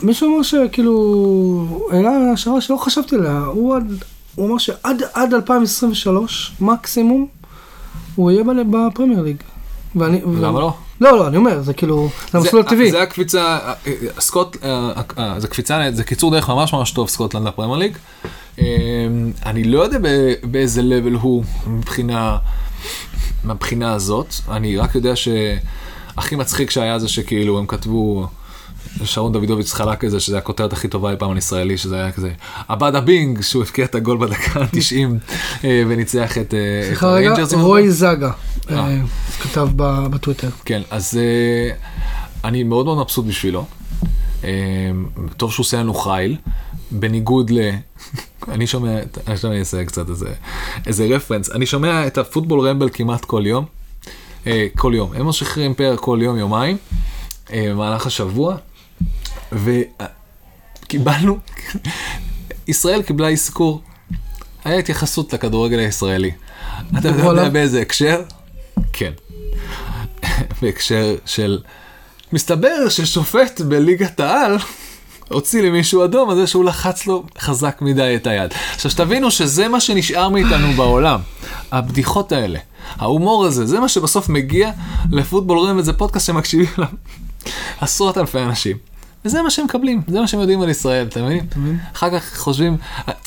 [SPEAKER 1] מישהו אמר שכאילו... העלה השערה שלא חשבתי עליה. הוא, עד, הוא אמר שעד עד 2023, מקסימום, הוא יהיה בפרמייר ליג. ואני...
[SPEAKER 2] למה לא?
[SPEAKER 1] לא, לא, אני אומר, זה כאילו... זה המסלול הטבעי.
[SPEAKER 2] זה הקפיצה, אה, אה, סקוט, זה קפיצה, זה קיצור דרך ממש ממש טוב סקוטלנד לפרמייר ליג. אה, אני לא יודע באיזה level הוא מבחינה, מהבחינה הזאת, אני רק יודע שהכי מצחיק שהיה זה שכאילו הם כתבו, שרון דוידוביץ' חלק את זה, שזה הכותרת הכי טובה אי פעם על ישראלי, שזה היה כזה, Abada bing, שהוא הבקיע את הגול בדקה ה-90 וניצח את אה, את
[SPEAKER 1] סליחה רגע,
[SPEAKER 2] הריינג'רס.
[SPEAKER 1] רוי זגה
[SPEAKER 2] אה.
[SPEAKER 1] אה, כתב בטוויטר.
[SPEAKER 2] כן, אז אה, אני מאוד מאוד מבסוט בשבילו. אה, טוב שהוא עושה לנו חייל, בניגוד ל... אני שומע, עכשיו אני אעשה קצת איזה, איזה רפרנס, אני שומע את הפוטבול רמבל כמעט כל יום, אה, כל יום, הם משחררים פרק כל יום, יומיים, אה, במהלך השבוע, וקיבלנו, ישראל קיבלה אזכור, היה התייחסות לכדורגל הישראלי. אתה יודע
[SPEAKER 1] וואלה.
[SPEAKER 2] באיזה הקשר? כן. בהקשר של, מסתבר ששופט בליגת העל הוציא למישהו אדום על זה שהוא לחץ לו חזק מדי את היד. עכשיו שתבינו שזה מה שנשאר מאיתנו בעולם, הבדיחות האלה, ההומור הזה, זה מה שבסוף מגיע לפוטבול רואים את זה פודקאסט שמקשיבים עליו עשרות אלפי אנשים. וזה מה שהם מקבלים, זה מה שהם יודעים על ישראל, אתה מבין? אחר כך חושבים,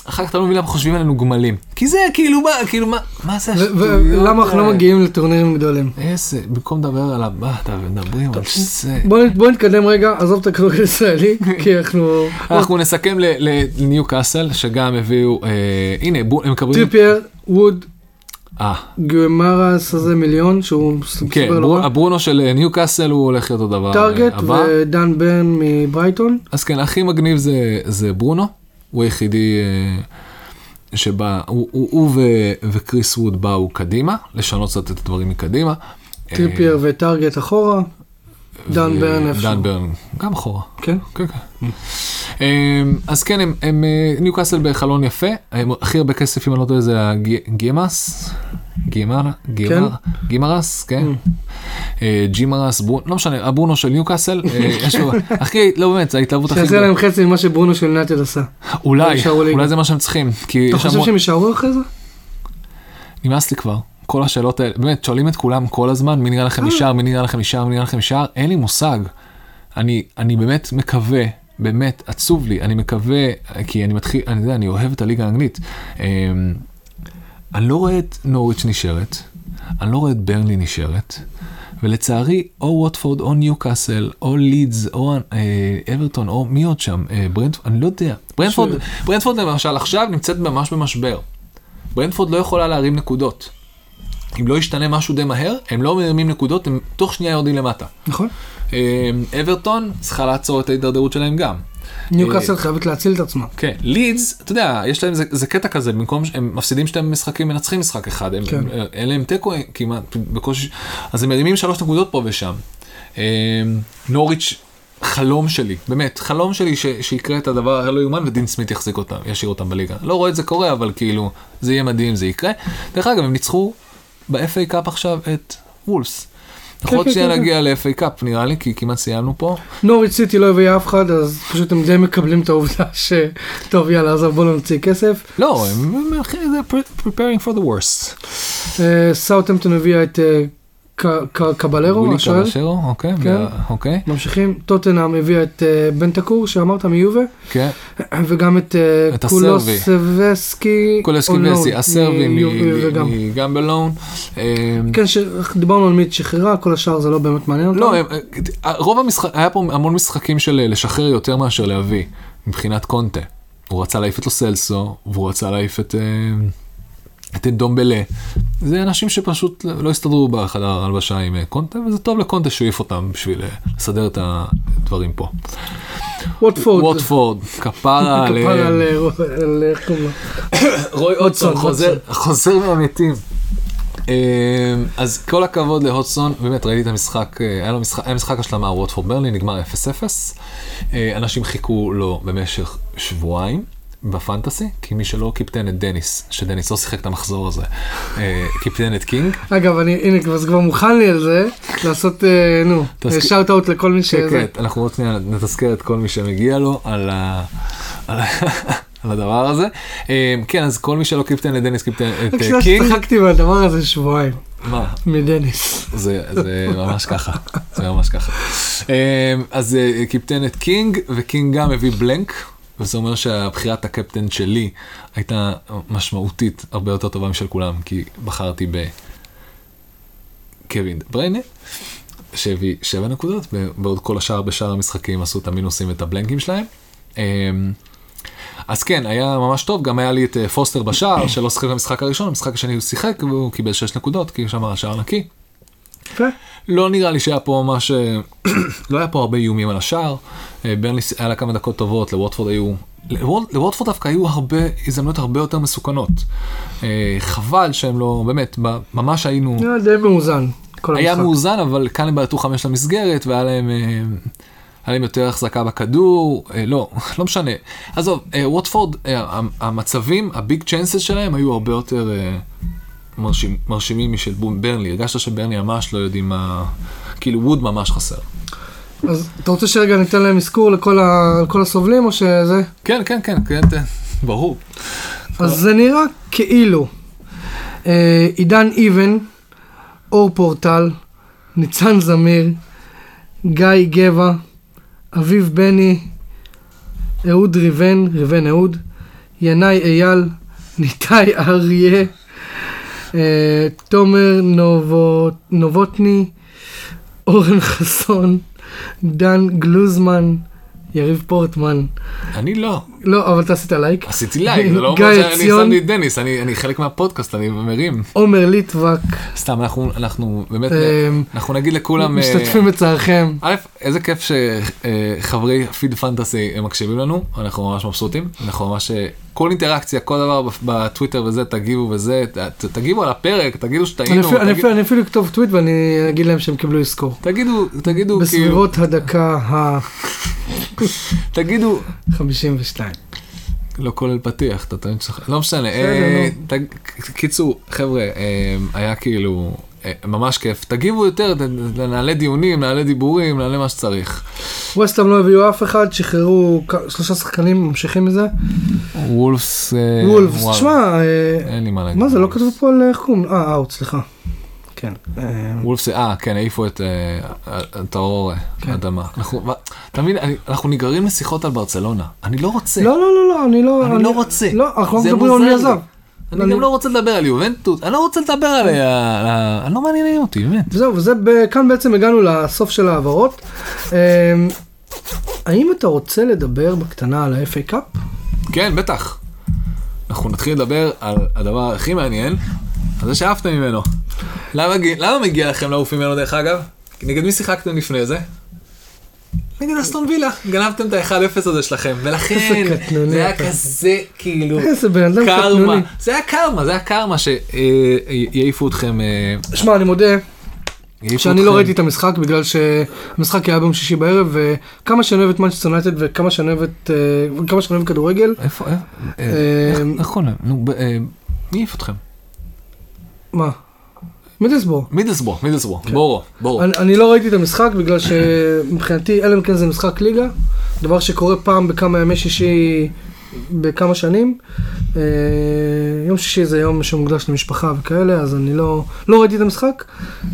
[SPEAKER 2] אחר כך אתה לא מבין למה חושבים עלינו גמלים. כי זה כאילו מה, כאילו מה, מה זה השטויות
[SPEAKER 1] ולמה אנחנו לא? מגיעים לטורנירים גדולים?
[SPEAKER 2] איזה, במקום לדבר על הבא, אתה מדברים על זה.
[SPEAKER 1] בוא, נתקדם רגע, עזוב את הכדורגל הישראלי, כי אנחנו...
[SPEAKER 2] אנחנו נסכם לניו קאסל, שגם הביאו, אה, הנה, הם מקבלים,
[SPEAKER 1] טריפייר, ווד,
[SPEAKER 2] אה,
[SPEAKER 1] גימראס הזה מליון, שהוא
[SPEAKER 2] כן,
[SPEAKER 1] רע.
[SPEAKER 2] הברונו של אה, ניו קאסל הוא הולך להיות אותו דבר.
[SPEAKER 1] טארגט
[SPEAKER 2] אה, הבא.
[SPEAKER 1] ודן ברן מברייטון.
[SPEAKER 2] אז כן, הכי מגניב זה, זה ברונו, הוא היחידי אה, שבא, הוא, הוא, הוא ו, וקריס ווד באו קדימה, לשנות קצת את הדברים מקדימה.
[SPEAKER 1] טריפייר וטארגט אחורה. דן
[SPEAKER 2] ו-
[SPEAKER 1] ברן איפשהו.
[SPEAKER 2] דן ברן, גם אחורה.
[SPEAKER 1] כן.
[SPEAKER 2] כן, כן. אמ, אז כן, הם, הם אה, ניו קאסל בחלון יפה, הם הכי הרבה כסף, אם אני לא טועה, זה הגימאס, גימרה, גימר, גימרס, כן, אה, ג'ימרס, ברונו, לא משנה, הברונו של ניו קאסל, אה, יש לו, הכי, לא באמת, זה ההתלהבות הכי
[SPEAKER 1] שיעשה
[SPEAKER 2] גדולה.
[SPEAKER 1] להם חצי ממה שברונו של יונייטד עשה.
[SPEAKER 2] אולי. אולי זה מה שהם צריכים, כי
[SPEAKER 1] אתה חושב שהם יישארו אחרי זה?
[SPEAKER 2] נמאס לי כבר. כל השאלות האלה, באמת, שואלים את כולם כל הזמן, מי נראה לכם נשאר, מי נראה לכם נשאר, מי נראה לכם נשאר, אין לי מושג. אני, אני באמת מקווה, באמת עצוב לי, אני מקווה, כי אני מתחיל, אני יודע, אני אוהב את הליגה האנגלית. אמ, אני לא רואה את נוריץ' נשארת, אני לא רואה את ברנלי נשארת, ולצערי, או ווטפורד, או ניו קאסל, או לידס, או אה, אברטון, או מי עוד שם, אה, ברנדפורד, אני לא יודע. ברנדפורד, ברנדפורד למשל עכשיו נמצאת ממש במשבר. ברנדפורד לא יכולה להרים נקודות. אם לא ישתנה משהו די מהר, הם לא מרימים נקודות, הם תוך שנייה יורדים למטה.
[SPEAKER 1] נכון.
[SPEAKER 2] אה, אברטון צריכה לעצור את ההידרדרות שלהם גם.
[SPEAKER 1] ניוקאסל חייבת להציל את עצמה.
[SPEAKER 2] כן, לידס, אתה יודע, יש להם, זה, זה קטע כזה, במקום שהם מפסידים שתי משחקים, מנצחים משחק אחד, הם,
[SPEAKER 1] כן.
[SPEAKER 2] אין להם תיקו כמעט, בקושי, אז הם מרימים שלוש נקודות פה ושם. אה, נוריץ', חלום שלי, באמת, חלום שלי ש, שיקרה את הדבר הלא יאומן ודין סמית יחזיק אותם, ישאיר אותם בליגה. לא רואה את זה קורה, אבל כאילו, זה יהיה מדהים, זה יקרה. דרך אגב, הם ניצחו ב-FA קאפ עכשיו את וולס. אנחנו עוד
[SPEAKER 1] כן,
[SPEAKER 2] שנייה נגיע ל-FA Cup נראה לי, כי כמעט סיימנו פה.
[SPEAKER 1] נוריץ' סיטי לא הביאה אף אחד, אז פשוט הם די מקבלים את העובדה ש... טוב, יאללה, אז בואו נוציא כסף.
[SPEAKER 2] לא, הם preparing for the worst.
[SPEAKER 1] אה, סאוטהמפטון הביאה את קבלרו,
[SPEAKER 2] ווילי
[SPEAKER 1] השוער.
[SPEAKER 2] קבשרו, אוקיי,
[SPEAKER 1] כן.
[SPEAKER 2] אוקיי,
[SPEAKER 1] ממשיכים, טוטנאם הביאה את אה, בנטקור שאמרת מיובה,
[SPEAKER 2] כן.
[SPEAKER 1] וגם את אה,
[SPEAKER 2] את.
[SPEAKER 1] קולוסבסקי,
[SPEAKER 2] וסי, הסרבי
[SPEAKER 1] מיובה וגם.
[SPEAKER 2] מגמבלון.
[SPEAKER 1] כן, דיברנו על מי שחררה, כל השאר זה לא באמת מעניין אותנו.
[SPEAKER 2] לא, הם- אה, רוב המשחק, היה פה המון משחקים של לשחרר יותר מאשר להביא, מבחינת קונטה. הוא רצה להעיף את לוסלסו, והוא רצה להעיף את... אה, את דומבלה. זה אנשים שפשוט לא הסתדרו בחדר הלבשה עם אה, קונטה, וזה טוב לקונטה שהוא העיף אותם בשביל אה, לסדר את הדברים פה.
[SPEAKER 1] ווטפורד.
[SPEAKER 2] ווטפורד, כפרה על...
[SPEAKER 1] כפרה
[SPEAKER 2] אה,
[SPEAKER 1] על, איך קוראים לו?
[SPEAKER 2] רוי
[SPEAKER 1] הודסון,
[SPEAKER 2] חוזר, מהמתים. אז כל הכבוד להודסון, באמת ראיתי את המשחק, היה לו משחק, היה משחק השלמה ווטפורד ברנלי, נגמר 0-0. אה, אנשים חיכו לו במשך שבועיים ב fantasy, כי מי שלא קיפטן את דניס, שדניס לא שיחק את המחזור הזה, אה, קיפטן את קינג.
[SPEAKER 1] אגב, אני, הנה, כבר זה כבר מוכן לי על זה, לעשות, אה, נו, shout out לכל מי
[SPEAKER 2] כן,
[SPEAKER 1] שזה.
[SPEAKER 2] כן, אנחנו עוד שנייה נתזכר את כל מי שמגיע לו על ה... על הדבר הזה. אה, כן, אז כל מי שלא קיפטן את דניס קיפטן את
[SPEAKER 1] רק
[SPEAKER 2] אה, קינג.
[SPEAKER 1] שצחקתי מהדבר הזה שבועיים,
[SPEAKER 2] מה?
[SPEAKER 1] מדניס.
[SPEAKER 2] זה, זה ממש ככה, זה ממש ככה. אז אה, קיפטן את קינג, וקינג גם הביא blank, וזה אומר שהבחירת הקפטן שלי הייתה משמעותית הרבה יותר טובה משל כולם, כי בחרתי בקווין בריינה, שהביא שבע נקודות, בעוד כל השאר בשאר המשחקים עשו את המינוסים ואת הבלנקים שלהם. אמ, אז כן, היה ממש טוב, גם היה לי את אה, פוסטר בשער, שלא שיחק במשחק הראשון, במשחק השני הוא שיחק והוא קיבל 6 נקודות, כי שם השער נקי. לא נראה לי שהיה פה ממש, אה, לא היה פה הרבה איומים על השער. אה, ברנלי היה לה כמה דקות טובות, לווטפורד היו, לווט- לווטפורד דווקא היו הרבה הזדמנויות הרבה יותר מסוכנות. אה, חבל שהם לא, באמת, ממש היינו,
[SPEAKER 1] היה די מאוזן,
[SPEAKER 2] היה. מאוזן, אבל כאן הם בעטו חמש למסגרת, והיה להם, היה להם יותר החזקה בכדור, לא, לא משנה. עזוב, ווטפורד, המצבים, הביג צ'אנסס שלהם היו הרבה יותר מרשים, מרשימים משל ברנלי. הרגשת שברנלי ממש לא יודעים מה, כאילו ווד ממש חסר.
[SPEAKER 1] אז אתה רוצה שרגע ניתן להם אזכור לכל ה- לכל הסובלים, או שזה?
[SPEAKER 2] כן, כן, כן, כן, כן, ברור.
[SPEAKER 1] אז זה נראה כאילו אה, עידן איבן, אור פורטל, ניצן זמיר, גיא גבע, אביב בני, אהוד ריבן, ריבן אהוד, ינאי אייל, ניתאי אריה, תומר נובו, נובוטני, אורן חסון, דן גלוזמן, יריב פורטמן.
[SPEAKER 2] אני לא.
[SPEAKER 1] לא, אבל אתה עשית לייק.
[SPEAKER 2] עשיתי לייק, זה לא אומר שאני. שמתי את דניס, אני אני חלק מהפודקאסט, אני מרים.
[SPEAKER 1] עומר ליטבק,
[SPEAKER 2] סתם, אנחנו, אנחנו באמת,
[SPEAKER 1] אמ,
[SPEAKER 2] אנחנו נגיד לכולם... אה,
[SPEAKER 1] משתתפים בצערכם.
[SPEAKER 2] א', איזה כיף שחברי feed fantasy הם מקשיבים לנו, אנחנו ממש מבסוטים, אנחנו ממש, אה, כל אינטראקציה, כל דבר בטוויטר וזה, תגיבו וזה, ת- תגיבו על הפרק, תגידו שטעינו,
[SPEAKER 1] אני
[SPEAKER 2] תגיד-
[SPEAKER 1] אפילו- אני אפילו אכתוב טוויט ואני אגיד להם שהם קיבלו אזכור.
[SPEAKER 2] תגידו, תגידו, כאילו,
[SPEAKER 1] בסביבות הדקה
[SPEAKER 2] תגידו,
[SPEAKER 1] ה-52.
[SPEAKER 2] לא כולל פתיח, אתה טוען שלך, לא משנה, אה, קיצור, חבר'ה, אה, היה כאילו אה, ממש כיף, תגיבו יותר, נעלה דיונים, נעלה דיבורים, נעלה מה שצריך.
[SPEAKER 1] ווסטהאם לא הביאו אף אחד, שחררו שלושה שחקנים, ממשיכים מזה.
[SPEAKER 2] וולפס, אה,
[SPEAKER 1] וולפס, תשמע, אה,
[SPEAKER 2] אין לי מה להגיד.
[SPEAKER 1] מה זה, לא כתוב פה על איך קוראים? אה, אאוט, סליחה. כן. אה,
[SPEAKER 2] וולפס, אה, כן, העיפו את אה, האור
[SPEAKER 1] כן.
[SPEAKER 2] האדמה. אתה מבין, אנחנו נגררים לשיחות על ברצלונה. אני לא רוצה.
[SPEAKER 1] לא, לא, לא, לא, אני לא...
[SPEAKER 2] אני לא רוצה.
[SPEAKER 1] לא, אנחנו לא מדברים על מי. עזב.
[SPEAKER 2] אני גם לא רוצה לדבר על יובנטוס, אני לא רוצה לדבר על... אני לא מעניינים אותי, באמת.
[SPEAKER 1] וזהו, וזה, כאן בעצם הגענו לסוף של ההעברות. אה, האם אתה רוצה לדבר בקטנה על ה-FA קאפ?
[SPEAKER 2] כן, בטח. אנחנו נתחיל לדבר על הדבר הכי מעניין, על זה שאהבתם ממנו. למה מגיע לכם לעוף ממנו דרך אגב? נגד מי שיחקתם לפני זה? נגד אסטון וילה, גנבתם את ה-1-0 הזה שלכם, ולכן זה היה. כזה כאילו קרמה. זה היה קרמה, זה היה קרמה שיעיפו אתכם, אה,
[SPEAKER 1] שמע, אני מודה שאני לא. ראיתי את המשחק בגלל שהמשחק היה ביום שישי בערב וכמה שאני אוהב את מנצ'סטר יונייטד וכמה שאני אוהב את אה, וכמה שאני אוהב כדורגל
[SPEAKER 2] איפה, אה,
[SPEAKER 1] אה,
[SPEAKER 2] איך- קוראים להם? נו, אה, מי העיף אתכם?
[SPEAKER 1] מה? מידלסבור.
[SPEAKER 2] מידלסבור, מידלסבור, בורו, בורו.
[SPEAKER 1] אני, אני לא ראיתי את המשחק בגלל שמבחינתי אלא אם כן זה משחק ליגה דבר שקורה פעם בכמה ימי שישי בכמה שנים. אה, יום שישי זה יום שמוקדש למשפחה וכאלה, אז אני לא, לא ראיתי את המשחק,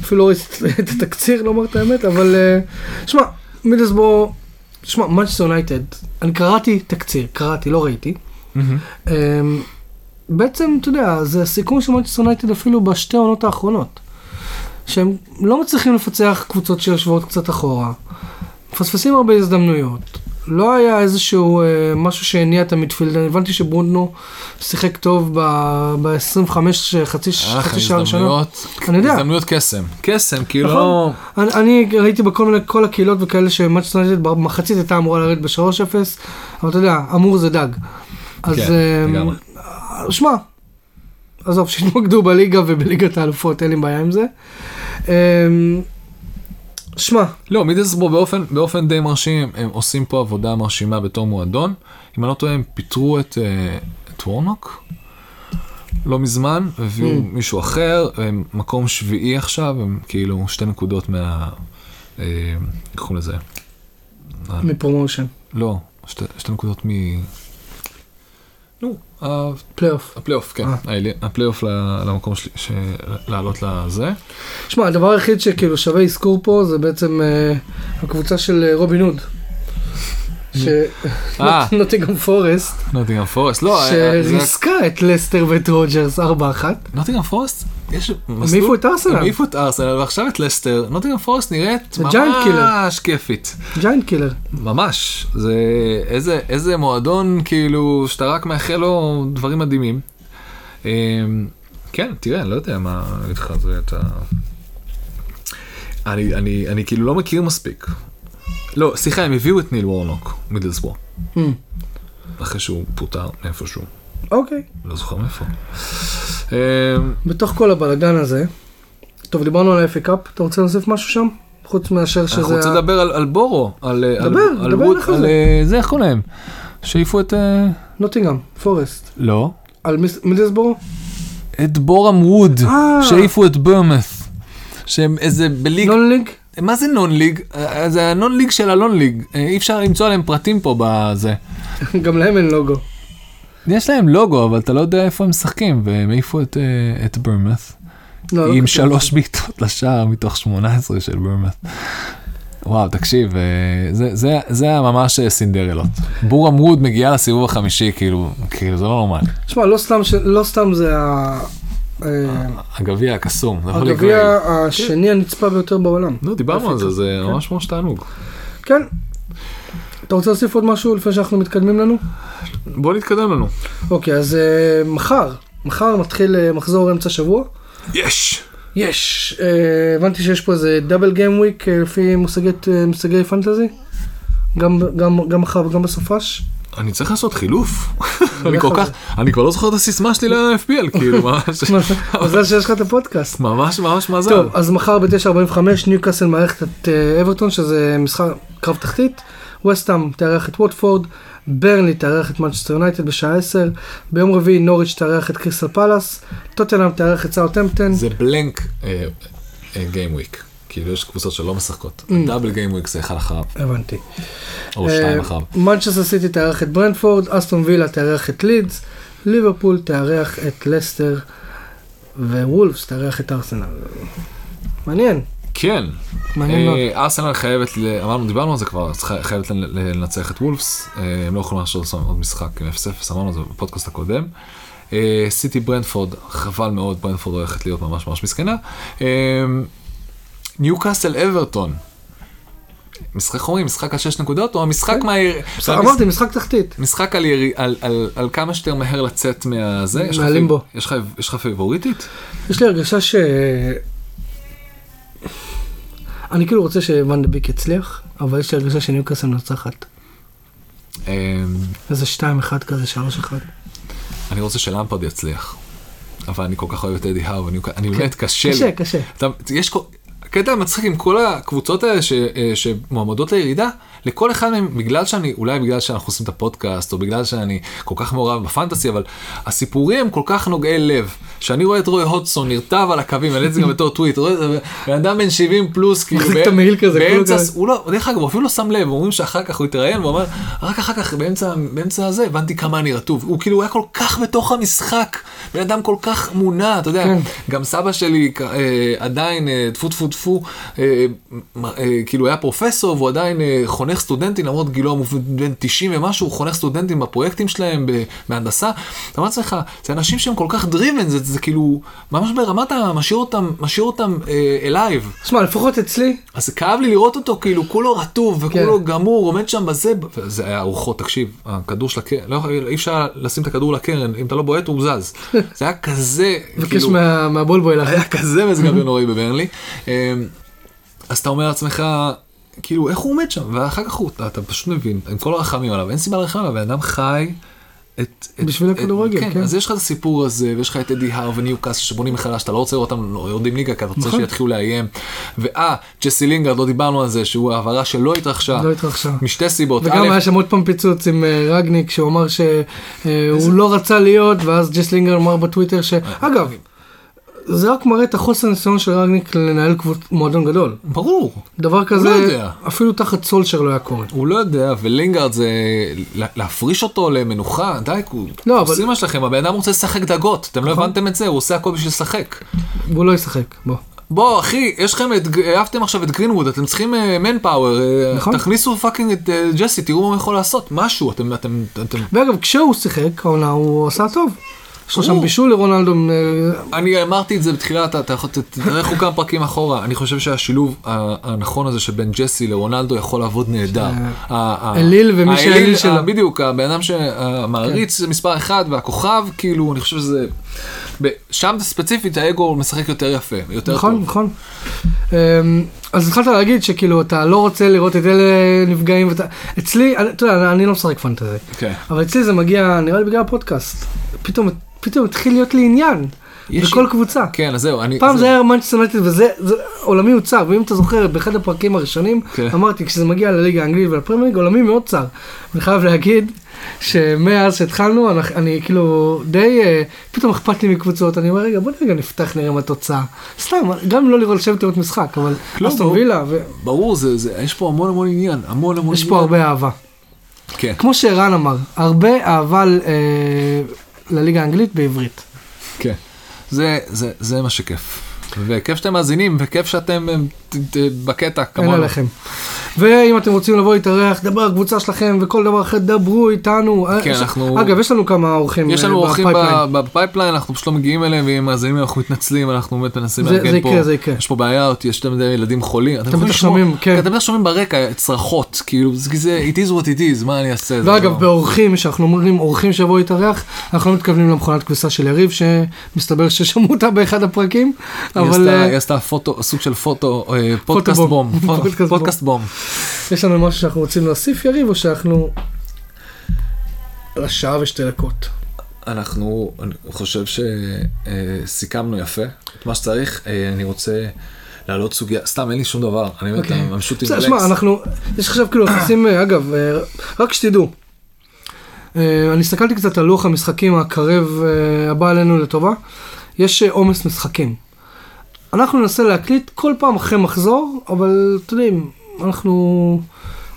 [SPEAKER 1] אפילו לא ראיתי את התקציר, לומר את האמת, אבל אה, שמע, מידלסבורו, שמע, מנצ'סטר יונייטד, אני קראתי תקציר, קראתי, לא ראיתי. אה, בעצם, אתה יודע, זה הסיכום של מנצ'סטר יונייטד אפילו בשתי העונות האחרונות. שהם לא מצליחים לפצח קבוצות שיושבות קצת אחורה, מפספסים הרבה הזדמנויות. לא היה איזשהו אה, משהו שהניע את ה midfield, אני הבנתי שברונו שיחק טוב ב-25 חצי,
[SPEAKER 2] היה לך
[SPEAKER 1] חצי שעה ראשונה.
[SPEAKER 2] הזדמנויות,
[SPEAKER 1] אני יודע.
[SPEAKER 2] הזדמנויות קסם, קסם, כאילו,
[SPEAKER 1] נכון. אני, אני ראיתי בכל מיני, כל הקהילות וכאלה שמאצ'סטר יונייטד במחצית הייתה אמורה לרדת ב-3-0, אבל אתה יודע, אמור זה דג. אז
[SPEAKER 2] כן,
[SPEAKER 1] אה,
[SPEAKER 2] לגמרי.
[SPEAKER 1] שמע, עזוב, שיתמקדו בליגה ובליגת האלופות, אין לי בעיה עם זה. אה, שמע,
[SPEAKER 2] לא, מידלסבורו באופן, באופן די מרשים, הם עושים פה עבודה מרשימה בתור מועדון. אם אני לא טועה, הם פיטרו את, אה, את וורנוק לא מזמן, הביאו
[SPEAKER 1] Mm.
[SPEAKER 2] מישהו אחר, הם מקום שביעי עכשיו, הם כאילו שתי נקודות מה... איך קוראים לזה?
[SPEAKER 1] מ promotion,
[SPEAKER 2] לא, שתי, שתי נקודות מ... נו, ה-
[SPEAKER 1] פלייאוף.
[SPEAKER 2] הפלייאוף, כן,
[SPEAKER 1] אה.
[SPEAKER 2] העלי- הפלייאוף למקום שלי, לעלות לזה.
[SPEAKER 1] שמע, הדבר היחיד שכאילו שווה אזכור פה זה בעצם אה, הקבוצה של אה, רובין הוד.
[SPEAKER 2] אה.
[SPEAKER 1] שנוטינגהאם פורסט,
[SPEAKER 2] נוטינגהאם פורסט, לא,
[SPEAKER 1] שריסקה את לסטר ואת רוג'רס 4-1.
[SPEAKER 2] נוטינגהאם פורסט, יש
[SPEAKER 1] הם העיפו את ארסנל.
[SPEAKER 2] הם העיפו את ארסנל, ועכשיו את לסטר, נוטינגהאם פורסט נראית. ממש כיפית.
[SPEAKER 1] giant killer.
[SPEAKER 2] ממש, זה איזה, איזה מועדון כאילו שאתה רק מאחל לו דברים מדהימים. אמ, כן, תראה, אני לא יודע מה לך, זה אתה... אני, אני, אני כאילו לא מכיר מספיק. לא, סליחה, הם הביאו את ניל וורנוק, מידלסבורו, אחרי שהוא פוטר מאיפשהו,
[SPEAKER 1] אוקיי.
[SPEAKER 2] לא זוכר מאיפה. אמ,
[SPEAKER 1] בתוך כל הבלאגן הזה, טוב, דיברנו על האפי קאפ, אתה רוצה להוסיף משהו שם? חוץ מאשר שזה...
[SPEAKER 2] אנחנו רוצים לדבר על, בורו, על, על-
[SPEAKER 1] דבר, דבר לך על זה.
[SPEAKER 2] אה, זה, איך קוראים להם? שהעיפו את... אה,
[SPEAKER 1] נוטינגאם, פורסט.
[SPEAKER 2] לא.
[SPEAKER 1] על מיס- מידלסבורו?
[SPEAKER 2] את בורם ווד,
[SPEAKER 1] אה.
[SPEAKER 2] שהעיפו את ברמת. שהם איזה בליג,
[SPEAKER 1] נון ליג?
[SPEAKER 2] מה זה נון ליג? אה, זה הנון ליג של הלון ליג, אה, אי אפשר למצוא עליהם פרטים פה בזה.
[SPEAKER 1] גם להם אין לוגו.
[SPEAKER 2] יש להם לוגו, אבל אתה לא יודע איפה הם משחקים, והם העיפו את, אה, את ברמת.
[SPEAKER 1] לא, לא
[SPEAKER 2] עם
[SPEAKER 1] כתוב.
[SPEAKER 2] שלוש בעיטות לשער מתוך 18 של ברמת. וואו, תקשיב, אה, זה, זה, זה היה ממש אה, סינדרלות. בורם ווד מגיעה לסיבוב החמישי, כאילו, כאילו זה לא נורמלי.
[SPEAKER 1] תשמע, לא סתם ש- לא סתם זה ה-
[SPEAKER 2] הגביע הקסום.
[SPEAKER 1] הגביע השני הנצפה ביותר בעולם.
[SPEAKER 2] לא, דיברנו על זה, זה
[SPEAKER 1] כן.
[SPEAKER 2] ממש ממש תענוג.
[SPEAKER 1] כן. אתה רוצה להוסיף עוד משהו לפני שאנחנו מתקדמים לנו?
[SPEAKER 2] בוא נתקדם לנו.
[SPEAKER 1] אוקיי, אז אה, מחר, מחר מתחיל אה, מחזור אמצע שבוע.
[SPEAKER 2] יש!
[SPEAKER 1] יש, אה, הבנתי שיש פה איזה דאבל גיים וויק לפי מושגי, אה, מושגי פנטזי. גם, גם, גם מחר וגם בסופש.
[SPEAKER 2] אני צריך לעשות חילוף. אני כל
[SPEAKER 1] על
[SPEAKER 2] כך. אני כבר לא זוכר את הסיסמה שלי ל-FPL, כאילו, ממש,
[SPEAKER 1] מזל שיש לך את הפודקאסט.
[SPEAKER 2] ממש ממש מזל.
[SPEAKER 1] טוב, אז מחר ב-9:45 ניוקאסל מארחת את אה, אברטון, שזה משחק קרב תחתית. ווסטהאם תארח את ווטפורד, ברנלי תארח את מנצ'סטר יונייטד בשעה 10, ביום רביעי נוריץ' תארח את קריסטל פלאס, טוטנאם תארח את סאוטהמפטון.
[SPEAKER 2] זה blank game week. כאילו יש קבוצות שלא משחקות. double game week זה אחד אחריו,
[SPEAKER 1] הבנתי.
[SPEAKER 2] או שתיים אחריו.
[SPEAKER 1] מנצ'סטר סיטי תארח את ברנטפורד, אסטון וילה תארח את לידס, ליברפול תארח את לסטר, ווולפס תארח את ארסנל. מעניין,
[SPEAKER 2] כן.
[SPEAKER 1] מעניין מאוד.
[SPEAKER 2] אה, ארסנל חייבת, אמרנו, דיברנו על זה כבר, חייבת לנ- לנצח את וולפס, אה, הם לא יכולים לעשות עוד משחק עם 0-0, אמרנו את זה בפודקאסט הקודם. אה, סיטי ברנטפורד, חבל מאוד, ברנטפורד הולכת להיות ממש ממש מסכנה. ניוקאסל אברטון. משחק אומרים, משחק על 6 נקודות, או המשחק
[SPEAKER 1] כן.
[SPEAKER 2] מהיר...
[SPEAKER 1] אמרתי, משחק תחתית.
[SPEAKER 2] משחק על, כמה שיותר מהר לצאת מהזה.
[SPEAKER 1] מהלימבו.
[SPEAKER 2] יש לך, פייבוריטית?
[SPEAKER 1] יש לי הרגשה ש... אני כאילו רוצה שוואן דה ביק יצליח, אבל יש לי הרגשה שניוקאסל מנצחת.
[SPEAKER 2] אה,
[SPEAKER 1] איזה 2-1 כזה, 3-1.
[SPEAKER 2] אני רוצה שלמפרד יצליח. אבל אני כל כך אוהב את אדי האו, אני, אני באמת קשה.
[SPEAKER 1] קשה, קשה.
[SPEAKER 2] יש כל... הקטע מצחיק עם כל הקבוצות האלה ש, אה, שמועמדות לירידה, לכל אחד מהם, בגלל שאני, אולי בגלל שאנחנו עושים את הפודקאסט, או בגלל שאני כל כך מעורב בפנטסי, אבל הסיפורים הם כל כך נוגעי לב, שאני רואה את רוי הודסון נרטב על הקווים, העליתי את זה גם בתור טוויט, רואה בן אדם בן 70 פלוס, כאילו,
[SPEAKER 1] מחזיק את המעיל כזה,
[SPEAKER 2] באמצע. הוא לא, דרך אגב, הוא אפילו לא שם לב, אומרים שאחר כך הוא התראיין, והוא אמר, רק אחר כך, באמצע, באמצע הזה, הבנתי כמה אני רטוב. הוא כאילו היה כל כך בתוך המשחק, בן אדם כל כך מונע, אתה יודע,
[SPEAKER 1] כן.
[SPEAKER 2] גם סבא שלי אה, עדיין, אה, טפו טפו טפו, אה, כאילו היה פרופסור, והוא עדיין אה, חונך סטודנטים, למרות גילו בן 90 ומשהו, הוא חונך סטודנטים בפרויקטים שלהם בהנדסה. אתה אומר לעצמך, זה אנשים שהם כל כך driven, זה, זה כאילו, ממש ברמת ה... משאיר אותם, משאיר אותם אה, alive.
[SPEAKER 1] שמע, לפחות אצלי,
[SPEAKER 2] אז זה כאב לי לראות אותו, כאילו, כולו רטוב וכולו
[SPEAKER 1] כן.
[SPEAKER 2] גמור, עומד שם בזה, זה היה רוחות, תקשיב, הכדור של הקרן, לא, אי אפשר לשים את הכדור לקרן, אם אתה לא בועט הוא זז. זה היה כזה,
[SPEAKER 1] מבקש
[SPEAKER 2] כאילו,
[SPEAKER 1] מה- מהבולבוי.
[SPEAKER 2] היה כזה מזג אוויר נוראי בברנלי. אמ, אז אתה אומר לעצמך, כאילו, איך הוא עומד שם? ואחר כך הוא, אתה, אתה פשוט מבין, עם כל הרחמים עליו, אין סיבה לרחם עליו, בן אדם חי. את, את,
[SPEAKER 1] בשביל הכדורגל,
[SPEAKER 2] כן,
[SPEAKER 1] כן.
[SPEAKER 2] אז יש לך את הסיפור הזה, ויש לך את אדי האר וניוקאסל שבונים מחדש, אתה לא רוצה לראות אותם יורדים ליגה, כי אתה רוצה
[SPEAKER 1] נכון.
[SPEAKER 2] שיתחילו לאיים. ואה, ג'סי לינגרד, לא דיברנו על זה, שהוא העברה שלא התרחשה.
[SPEAKER 1] לא התרחשה.
[SPEAKER 2] משתי סיבות.
[SPEAKER 1] וגם היה שם עוד פעם פיצוץ עם אה, רגניק, שהוא אמר שהוא לא רצה להיות, ואז ג'סי לינגרד אמר בטוויטר ש... אגב, זה רק מראה את החוסר ניסיון של רגניק לנהל קבוצ- מועדון גדול.
[SPEAKER 2] ברור,
[SPEAKER 1] דבר כזה,
[SPEAKER 2] לא יודע.
[SPEAKER 1] אפילו תחת סולשר לא היה קורה.
[SPEAKER 2] הוא לא יודע, ולינגרד זה לה- להפריש אותו למנוחה, די, הוא-
[SPEAKER 1] לא, אבל-
[SPEAKER 2] עושים מה שלכם, הבן אדם רוצה לשחק דגות, אתם לא
[SPEAKER 1] נכון.
[SPEAKER 2] הבנתם את זה, הוא עושה הכל בשביל לשחק.
[SPEAKER 1] והוא לא ישחק, בוא.
[SPEAKER 2] בוא אחי, יש לכם את, העפתם עכשיו את גרינווד, אתם צריכים manpower,
[SPEAKER 1] נכון.
[SPEAKER 2] תכניסו fucking את אה, ג'סי, תראו מה הוא יכול לעשות, משהו, אתם, אתם, אתם,
[SPEAKER 1] ואגב, כשהוא שיחק, העונה הוא עשה טוב. יש לו שם. בישול לרונלדו. אה,
[SPEAKER 2] אני אמרתי את זה בתחילת, אתה יכול, ת- תלכו כמה פרקים אחורה, אני חושב שהשילוב הנכון הזה שבין ג'סי לרונלדו יכול לעבוד נהדר. ה- ה-
[SPEAKER 1] אליל ומי
[SPEAKER 2] האליל,
[SPEAKER 1] שהאליל שלו.
[SPEAKER 2] בדיוק, הבן אדם שהמעריץ זה מספר אחד והכוכב, כאילו, אני חושב שזה, שם ספציפית האגו משחק יותר יפה, יותר
[SPEAKER 1] נכון,
[SPEAKER 2] טוב.
[SPEAKER 1] נכון. אמ, אז התחלת להגיד שכאילו אתה לא רוצה לראות את אלה נפגעים ואתה... אצלי, אתה יודע, אני לא משחק פנטזי.
[SPEAKER 2] כן.
[SPEAKER 1] אבל אצלי זה מגיע, נראה לי בגלל הפודקאסט. פתאום, פתאום התחיל להיות לי עניין.
[SPEAKER 2] יש-
[SPEAKER 1] בכל קבוצה.
[SPEAKER 2] כן, אז זהו, אני...
[SPEAKER 1] פעם זה היה מנצ'סטר יונייטד וזה זה עולמי הוא צר, ואם אתה זוכר באחד הפרקים הראשונים,
[SPEAKER 2] כן.
[SPEAKER 1] אמרתי כשזה מגיע לליגה האנגלית ולפרמייר ליג, עולמי מאוד צר. אני חייב להגיד שמאז שהתחלנו, אני, אני כאילו די, אה, פתאום אכפת לי מקבוצות, אני אומר רגע בוא רגע נפתח נראה מה התוצאה. סתם, גם לא לראות לשבת לראות משחק, אבל
[SPEAKER 2] לא,
[SPEAKER 1] אסטון. וילה, ויש
[SPEAKER 2] ברור, זה, זה, יש פה המון המון עניין, המון המון עניין.
[SPEAKER 1] פה הרבה אהבה.
[SPEAKER 2] כן.
[SPEAKER 1] כמו שערן אמר, הרבה אהבה אה, לליגה האנגלית בעברית.
[SPEAKER 2] כן. זה, זה, זה מה שכיף. וכיף שאתם מאזינים, וכיף שאתם אה, בקטע
[SPEAKER 1] אין
[SPEAKER 2] כמונו.
[SPEAKER 1] עליכם. ואם אתם רוצים לבוא להתארח, דברו על הקבוצה שלכם וכל דבר אחר, דברו איתנו.
[SPEAKER 2] כן,
[SPEAKER 1] יש-
[SPEAKER 2] אנחנו-
[SPEAKER 1] אגב, יש לנו כמה אורחים
[SPEAKER 2] יש לנו
[SPEAKER 1] אה,
[SPEAKER 2] אורחים ב pipeline. אנחנו פשוט לא מגיעים אליהם, ואם מאזינים אנחנו מתנצלים, אנחנו באמת מנסים
[SPEAKER 1] זה-
[SPEAKER 2] לארגן
[SPEAKER 1] זה
[SPEAKER 2] פה.
[SPEAKER 1] יקרה, זה יקרה.
[SPEAKER 2] יש פה בעיות, יש יותר מדי ילדים חולים. אתם
[SPEAKER 1] בטח שומעים, כן.
[SPEAKER 2] אתם בטח שומעים ברקע צרחות, כאילו, זה it is what it is, מה אני אעשה?
[SPEAKER 1] ואגב,
[SPEAKER 2] לא-
[SPEAKER 1] באורחים, כשאנחנו אומרים אורחים שיבואו להתארח, אנחנו לא מתכוונים למכונת כביסה של יריב, שמסתבר ששמעו אותה באחד הפרקים, אבל אה,
[SPEAKER 2] היא עשתה סוג של פוטו, אה, פודקאסט. בום.
[SPEAKER 1] פודקאסט בום. יש לנו משהו שאנחנו רוצים להוסיף, יריב, או שאנחנו... על השעה ושתי דקות.
[SPEAKER 2] אנחנו, אני חושב שסיכמנו יפה את מה שצריך, אה, אני רוצה להעלות סוגיה, סתם אין לי שום דבר, אני באמת,
[SPEAKER 1] אוקיי.
[SPEAKER 2] I'm shooting
[SPEAKER 1] בסדר. שמע, אנחנו, יש עכשיו כאילו עושים, אגב, אה, רק שתדעו, אה, אני הסתכלתי קצת על לוח המשחקים הקרב אה, הבא עלינו לטובה, יש אה, עומס משחקים. אנחנו ננסה להקליט כל פעם אחרי מחזור, אבל אתם יודעים, אנחנו,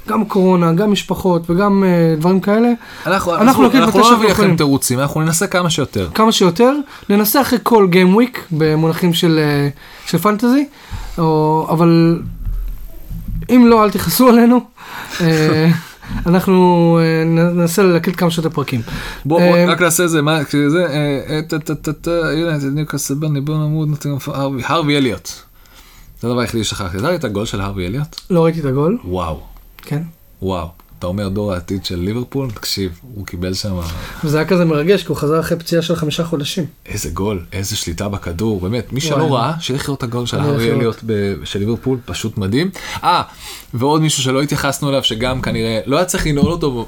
[SPEAKER 1] גם קורונה, גם משפחות וגם אה, דברים כאלה,
[SPEAKER 2] אנחנו,
[SPEAKER 1] אנחנו
[SPEAKER 2] אנחנו, אנחנו לא נביא לכם. תירוצים, אנחנו ננסה כמה שיותר.
[SPEAKER 1] כמה שיותר, ננסה אחרי כל Game Week במונחים של, אה, של פנטזי, או, אבל אם לא, אל תכעסו עלינו. אה, אנחנו ננסה להקליט כמה שיותר פרקים.
[SPEAKER 2] בוא, בוא רק נעשה זה, מה, זה, הנה, ניוקאסל ברני, בוא נמוד, הרווי אליוט. זה הדבר היחידי ששכחתי, אתה ראית את הגול של הרווי אליוט?
[SPEAKER 1] לא ראיתי את הגול,
[SPEAKER 2] וואו,
[SPEAKER 1] כן.
[SPEAKER 2] וואו. אתה אומר דור העתיד של ליברפול? תקשיב, הוא קיבל שם
[SPEAKER 1] וזה היה כזה מרגש, כי הוא חזר אחרי פציעה של חמישה חודשים.
[SPEAKER 2] איזה גול, איזה שליטה בכדור, באמת, מי. שלא ראה, שילך לראות את הגול של הארי. אליוט של ליברפול, פשוט מדהים. אה, ועוד מישהו שלא התייחסנו אליו, שגם כנראה, לא היה צריך לנעול אותו.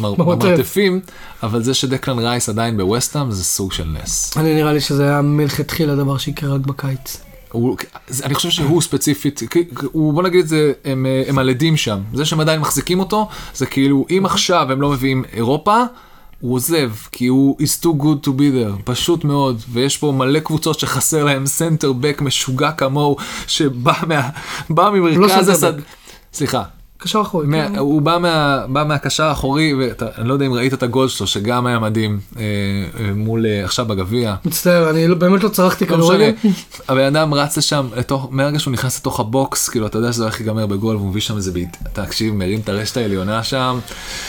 [SPEAKER 2] במרתפים, אבל זה שדקלן רייס עדיין בווסטהאם זה סוג של נס.
[SPEAKER 1] אני נראה לי שזה היה מלכתחילה דבר שיקרה רק בקיץ.
[SPEAKER 2] הוא, אני חושב שהוא ספציפית, הוא, בוא נגיד את זה, הם, הם הלדים שם. זה שהם עדיין מחזיקים אותו, זה כאילו, אם עכשיו הם לא מביאים אירופה, הוא עוזב, כי הוא is too good to be there, פשוט מאוד. ויש פה מלא קבוצות שחסר להם center back משוגע כמוהו, שבא מה, ממרכז
[SPEAKER 1] לא
[SPEAKER 2] הסד... סליחה,
[SPEAKER 1] קשר אחורי.
[SPEAKER 2] מה,
[SPEAKER 1] כן.
[SPEAKER 2] הוא בא, מה, בא מהקשר האחורי, ואני לא יודע אם ראית את הגול שלו, שגם היה מדהים, אה, אה, מול, אה, עכשיו בגביע.
[SPEAKER 1] מצטער, אני לא- באמת לא צרכתי
[SPEAKER 2] לא
[SPEAKER 1] כדורגל.
[SPEAKER 2] הבן אדם רץ לשם, לתוך, מהרגע שהוא נכנס לתוך ה box, כאילו אתה יודע שזה הולך להיגמר בגול, והוא מביא שם איזה בעיט, תקשיב, מרים את הרשת העליונה שם.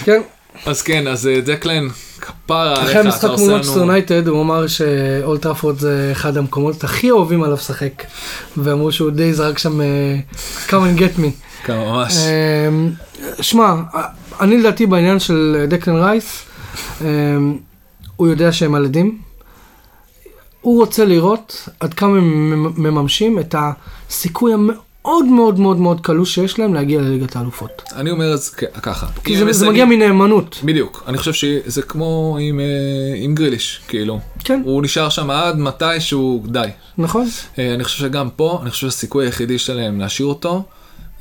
[SPEAKER 1] כן.
[SPEAKER 2] אז כן, אז אה, דקלן, כפרה
[SPEAKER 1] אחרי
[SPEAKER 2] עליך,
[SPEAKER 1] המשחק
[SPEAKER 2] אתה
[SPEAKER 1] מול
[SPEAKER 2] עושה
[SPEAKER 1] מונצ'סטר
[SPEAKER 2] לנו...
[SPEAKER 1] יונייטד הוא אמר שאולד טראפורד זה אחד המקומות הכי אהובים עליו לשחק. ואמרו שהוא די זרק שם אה, come and get me.
[SPEAKER 2] ממש.
[SPEAKER 1] אמ, שמע, אני לדעתי בעניין של דקלן רייס, אמ, הוא יודע שהם ילדים. הוא רוצה לראות עד כמה הם מממשים את הסיכוי המאוד מאוד מאוד מאוד קלוש שיש להם להגיע לליגת האלופות.
[SPEAKER 2] אני אומר את זה ככה.
[SPEAKER 1] כי זה, זה מגיע מנאמנות.
[SPEAKER 2] בדיוק, אני חושב שזה כמו עם, אה, עם גריליש, כאילו.
[SPEAKER 1] כן,
[SPEAKER 2] הוא נשאר שם עד מתי שהוא די.
[SPEAKER 1] נכון?
[SPEAKER 2] אה, אני חושב שגם פה, אני חושב שהסיכוי היחידי שלהם להשאיר אותו,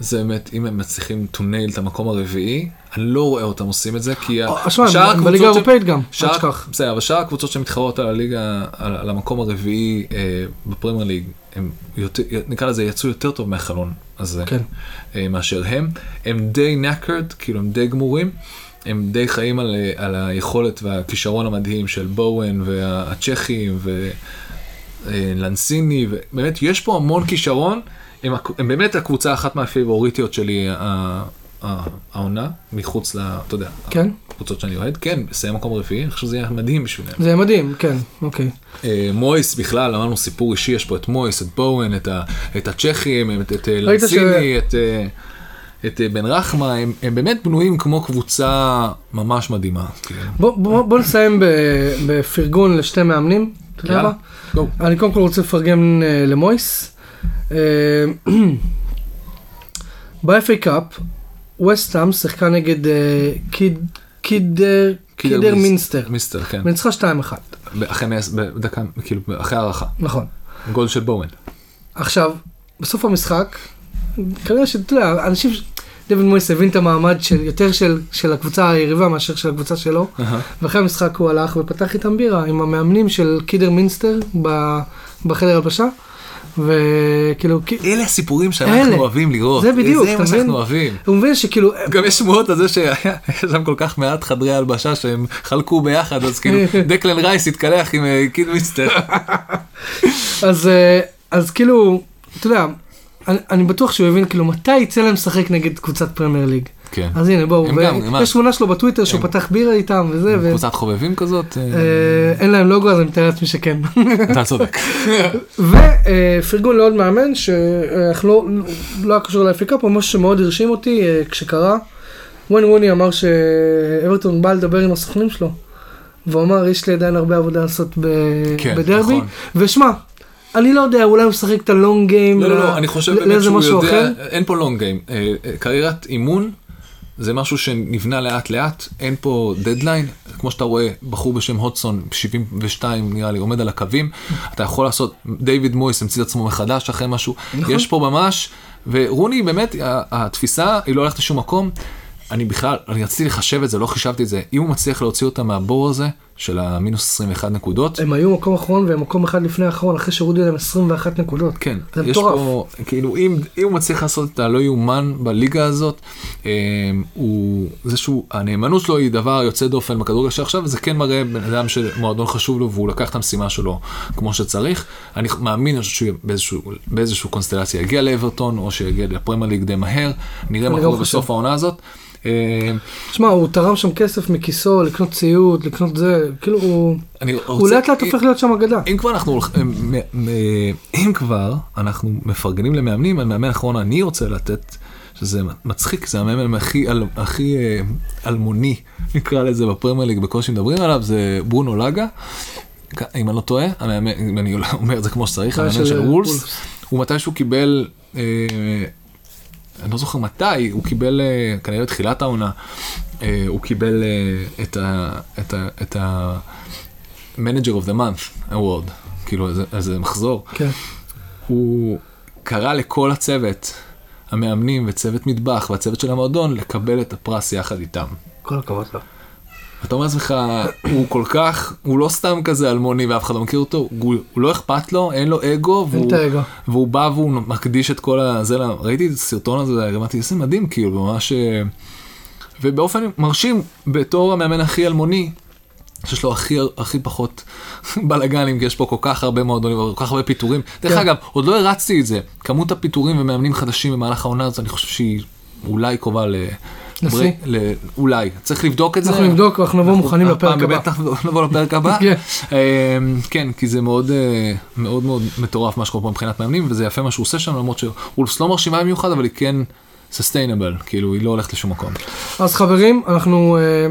[SPEAKER 2] זה באמת אם הם מצליחים to nail את המקום הרביעי, אני לא רואה אותם עושים את זה, כי ה-
[SPEAKER 1] אה, בליגה
[SPEAKER 2] הקבוצות ש-
[SPEAKER 1] האירופאית גם, אל תשכח.
[SPEAKER 2] בסדר, אבל שאר הקבוצות שמתחרות על הליגה, על, על המקום הרביעי אה, בפרמייר ליג, הם יותר, נקרא לזה, יצאו יותר טוב מהחלון הזה,
[SPEAKER 1] כן.
[SPEAKER 2] אה, מאשר הם. הם די נקרד, כאילו הם די גמורים. הם די חיים על, על היכולת והכישרון המדהים של בואן והצ'כים ולנסיני, ובאמת יש פה המון כישרון, הם, הם באמת הקבוצה אחת מהפייבוריטיות שלי העונה, מחוץ ל... אתה יודע,
[SPEAKER 1] כן,
[SPEAKER 2] הקבוצות שאני אוהד, כן, לסיים מקום רביעי, אני חושב שזה יהיה מדהים בשבילם.
[SPEAKER 1] זה מדהים, כן, אוקיי.
[SPEAKER 2] אה, מויס בכלל, אמרנו סיפור אישי, יש פה את מויס, את בואן, את, ה, את הצ'כים, את, את אה,
[SPEAKER 1] ראית ש-
[SPEAKER 2] לנסיני, את, אה, את אה, בן רחמה, הם, הם באמת בנויים כמו קבוצה ממש מדהימה. כאילו.
[SPEAKER 1] בוא, בוא, בוא נסיים בפרגון לשתי מאמנים. אתה יודע מה? אני קודם כל רוצה לפרגן למויס. ב-FA Cup, ווסטהאם שיחקה נגד אה, קיד, קידר, קידרמינסטר.
[SPEAKER 2] מיסטר, כן.
[SPEAKER 1] וניצחה 2-1,
[SPEAKER 2] אחרי מס- בדקה, כאילו, אחרי הארכה.
[SPEAKER 1] נכון.
[SPEAKER 2] גול של בואן.
[SPEAKER 1] עכשיו, בסוף המשחק, כנראה שאתה יודע, אנשים, דויד מויס הבין את המעמד של יותר של, של הקבוצה היריבה מאשר של הקבוצה שלו, ואחרי המשחק הוא הלך ופתח איתם בירה עם המאמנים של קידר מינסטר בחדר הלבשה, וכאילו,
[SPEAKER 2] אלה הסיפורים
[SPEAKER 1] אלה.
[SPEAKER 2] שאנחנו אוהבים לראות.
[SPEAKER 1] זה בדיוק,
[SPEAKER 2] זה מה? שאנחנו אוהבים.
[SPEAKER 1] הוא מבין שכאילו,
[SPEAKER 2] גם יש שמועות על זה שהיה שם כל כך מעט חדרי הלבשה שהם חלקו ביחד, אז כאילו דקלן רייס התקלח עם אה, קיד מיסטר.
[SPEAKER 1] אז, אה, אז כאילו, אתה יודע, אני, אני בטוח שהוא הבין כאילו מתי יצא להם לשחק נגד קבוצת פרמייר ליג.
[SPEAKER 2] כן.
[SPEAKER 1] אז הנה בואו? יש תמונה שלו בטוויטר שהוא פתח בירה איתם וזה, ו...
[SPEAKER 2] קבוצת חובבים כזאת? אה,
[SPEAKER 1] אה, אין להם לוגו אז אני מתאר לעצמי שכן.
[SPEAKER 2] אתה צודק.
[SPEAKER 1] ופרגון לעוד מאמן שאנחנו לא, לא היה קשור ל FA Cup, אבל משהו שמאוד הרשים אותי אה, כשקרה. ווין רוני אמר שאברטון בא לדבר עם הסוכנים שלו. והוא אמר יש לי עדיין הרבה עבודה לעשות
[SPEAKER 2] כן,
[SPEAKER 1] בדרבי.
[SPEAKER 2] נכון.
[SPEAKER 1] ושמע, אני לא יודע, אולי הוא משחק את הלונג גיים.
[SPEAKER 2] לא, לא, לא, אני חושב באמת שהוא
[SPEAKER 1] משהו
[SPEAKER 2] יודע,
[SPEAKER 1] אחר.
[SPEAKER 2] אין פה לונג גיים. קריירת אימון זה משהו שנבנה לאט לאט, אין פה דדליין. כמו שאתה רואה, בחור בשם הודסון, 72 נראה לי, עומד על הקווים, אתה יכול לעשות, דיוויד מויס המציא את עצמו מחדש אחרי משהו.
[SPEAKER 1] נכון.
[SPEAKER 2] יש פה ממש, ורוני באמת, התפיסה היא לא הולכת לשום מקום. אני בכלל, אני רציתי לחשב את זה, לא חישבתי את זה. אם הוא מצליח להוציא אותה מהבור הזה, של המינוס 21 נקודות,
[SPEAKER 1] הם היו מקום אחרון והם מקום אחד לפני האחרון, אחרי שהורידו להם 21 נקודות.
[SPEAKER 2] כן,
[SPEAKER 1] זה
[SPEAKER 2] יש
[SPEAKER 1] מטורף.
[SPEAKER 2] פה, כאילו, אם, אם הוא מצליח לעשות את הלא יאומן בליגה הזאת, אה, הוא, זה שהוא, הנאמנות שלו היא דבר יוצא דופן בכדורגל שעכשיו, זה כן מראה בן אדם שמועדון חשוב לו והוא לקח את המשימה שלו כמו שצריך. אני מאמין שהוא באיזשהו, באיזשהו קונסטלציה יגיע לאברטון, או שיגיע לפרמייר ליג די מהר, נראה מה קורה בסוף. העונה הזאת. אה,
[SPEAKER 1] שמע, הוא תרם שם כסף מכיסו לקנות ציוד, לקנות זה, כאילו הוא...
[SPEAKER 2] אני
[SPEAKER 1] הוא
[SPEAKER 2] רוצה-
[SPEAKER 1] לאט לאט הופך להיות שם אגדה.
[SPEAKER 2] אם כבר אנחנו אם כבר אנחנו מפרגנים למאמנים, המאמן האחרון אני רוצה לתת, שזה מצחיק, זה המאמן הכי, אל- הכי אה, אלמוני, נקרא לזה בפרמייר ליג, בקושי מדברים עליו, זה ברונו לגה. אם אני לא טועה, אני אומר את זה כמו שצריך, המאמן
[SPEAKER 1] של
[SPEAKER 2] של
[SPEAKER 1] וולפס.
[SPEAKER 2] וולס, הוא מתישהו קיבל, אה, אני לא זוכר מתי, הוא קיבל, אה, כנראה בתחילת העונה, אה, הוא קיבל אה, את ה... את ה, את ה Manager of the Month Award, כאילו איזה מחזור.
[SPEAKER 1] כן.
[SPEAKER 2] הוא קרא לכל הצוות, המאמנים וצוות מטבח והצוות של המועדון, לקבל את הפרס יחד איתם.
[SPEAKER 1] כל הכבוד לו.
[SPEAKER 2] אתה אומר לעצמך, הוא כל כך, הוא לא סתם כזה אלמוני ואף אחד לא מכיר אותו, הוא, הוא לא אכפת לו, אין לו אגו,
[SPEAKER 1] אין
[SPEAKER 2] והוא,
[SPEAKER 1] האגו.
[SPEAKER 2] והוא בא והוא מקדיש את כל הזה, ראיתי את הסרטון הזה, אמרתי, זה מדהים, כאילו, ממש, אה, ובאופן מרשים, בתור המאמן הכי אלמוני, שיש לו הכי, הכי פחות בלאגנים, כי יש פה כל כך הרבה מועדונים וכל כך הרבה פיטורים. דרך
[SPEAKER 1] כן.
[SPEAKER 2] אגב, עוד לא הרצתי את זה, כמות הפיטורים ומאמנים חדשים במהלך העונה הזאת, אני חושב שהיא אולי קרובה ל...
[SPEAKER 1] לשיא?
[SPEAKER 2] ל... אולי, צריך לבדוק את זה.
[SPEAKER 1] אנחנו נבדוק, אנחנו נבוא מוכנים לפרק הבא.
[SPEAKER 2] בטח נבוא לפרק הבא.
[SPEAKER 1] כן.
[SPEAKER 2] אמ, כן, כי זה מאוד אה, מאוד מאוד מטורף מה שקורה פה מבחינת מאמנים, וזה יפה מה שהוא עושה שם, למרות שהוא לא מרשימה במיוחד, אבל היא כן sustainable, כאילו היא לא הולכת לשום מקום.
[SPEAKER 1] אז חברים, אנחנו אה,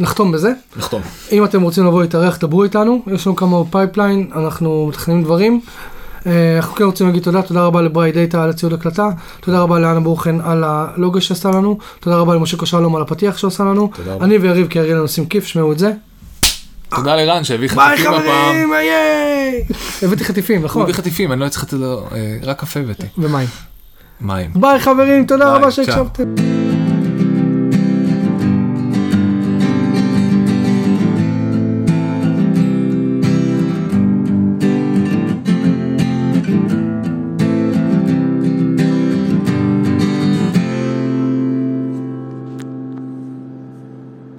[SPEAKER 1] נחתום בזה.
[SPEAKER 2] נחתום.
[SPEAKER 1] אם אתם רוצים לבוא להתארח, דברו איתנו, יש לנו כמה pipeline, אנחנו מתכננים דברים. אה, אנחנו כן רוצים להגיד תודה, תודה רבה לברי דאטה על הציוד הקלטה, תודה רבה לאנה ברוכן על הלוגו שעשתה לנו, תודה רבה למשה קושלום על הפתיח שעושה לנו. אני ויריב כהרגלנו עושים כיף, שמעו את זה.
[SPEAKER 2] תודה לרן שהביא
[SPEAKER 1] ביי
[SPEAKER 2] חטיפים הפעם.
[SPEAKER 1] חברים, איי! הבאתי חטיפים,
[SPEAKER 2] הוא
[SPEAKER 1] נכון?
[SPEAKER 2] הביא חטיפים, אני לא הצלחתי לו, אה, רק קפה הבאתי.
[SPEAKER 1] ומים.
[SPEAKER 2] מים.
[SPEAKER 1] ביי חברים, תודה
[SPEAKER 2] ביי,
[SPEAKER 1] רבה. שהקשבתם.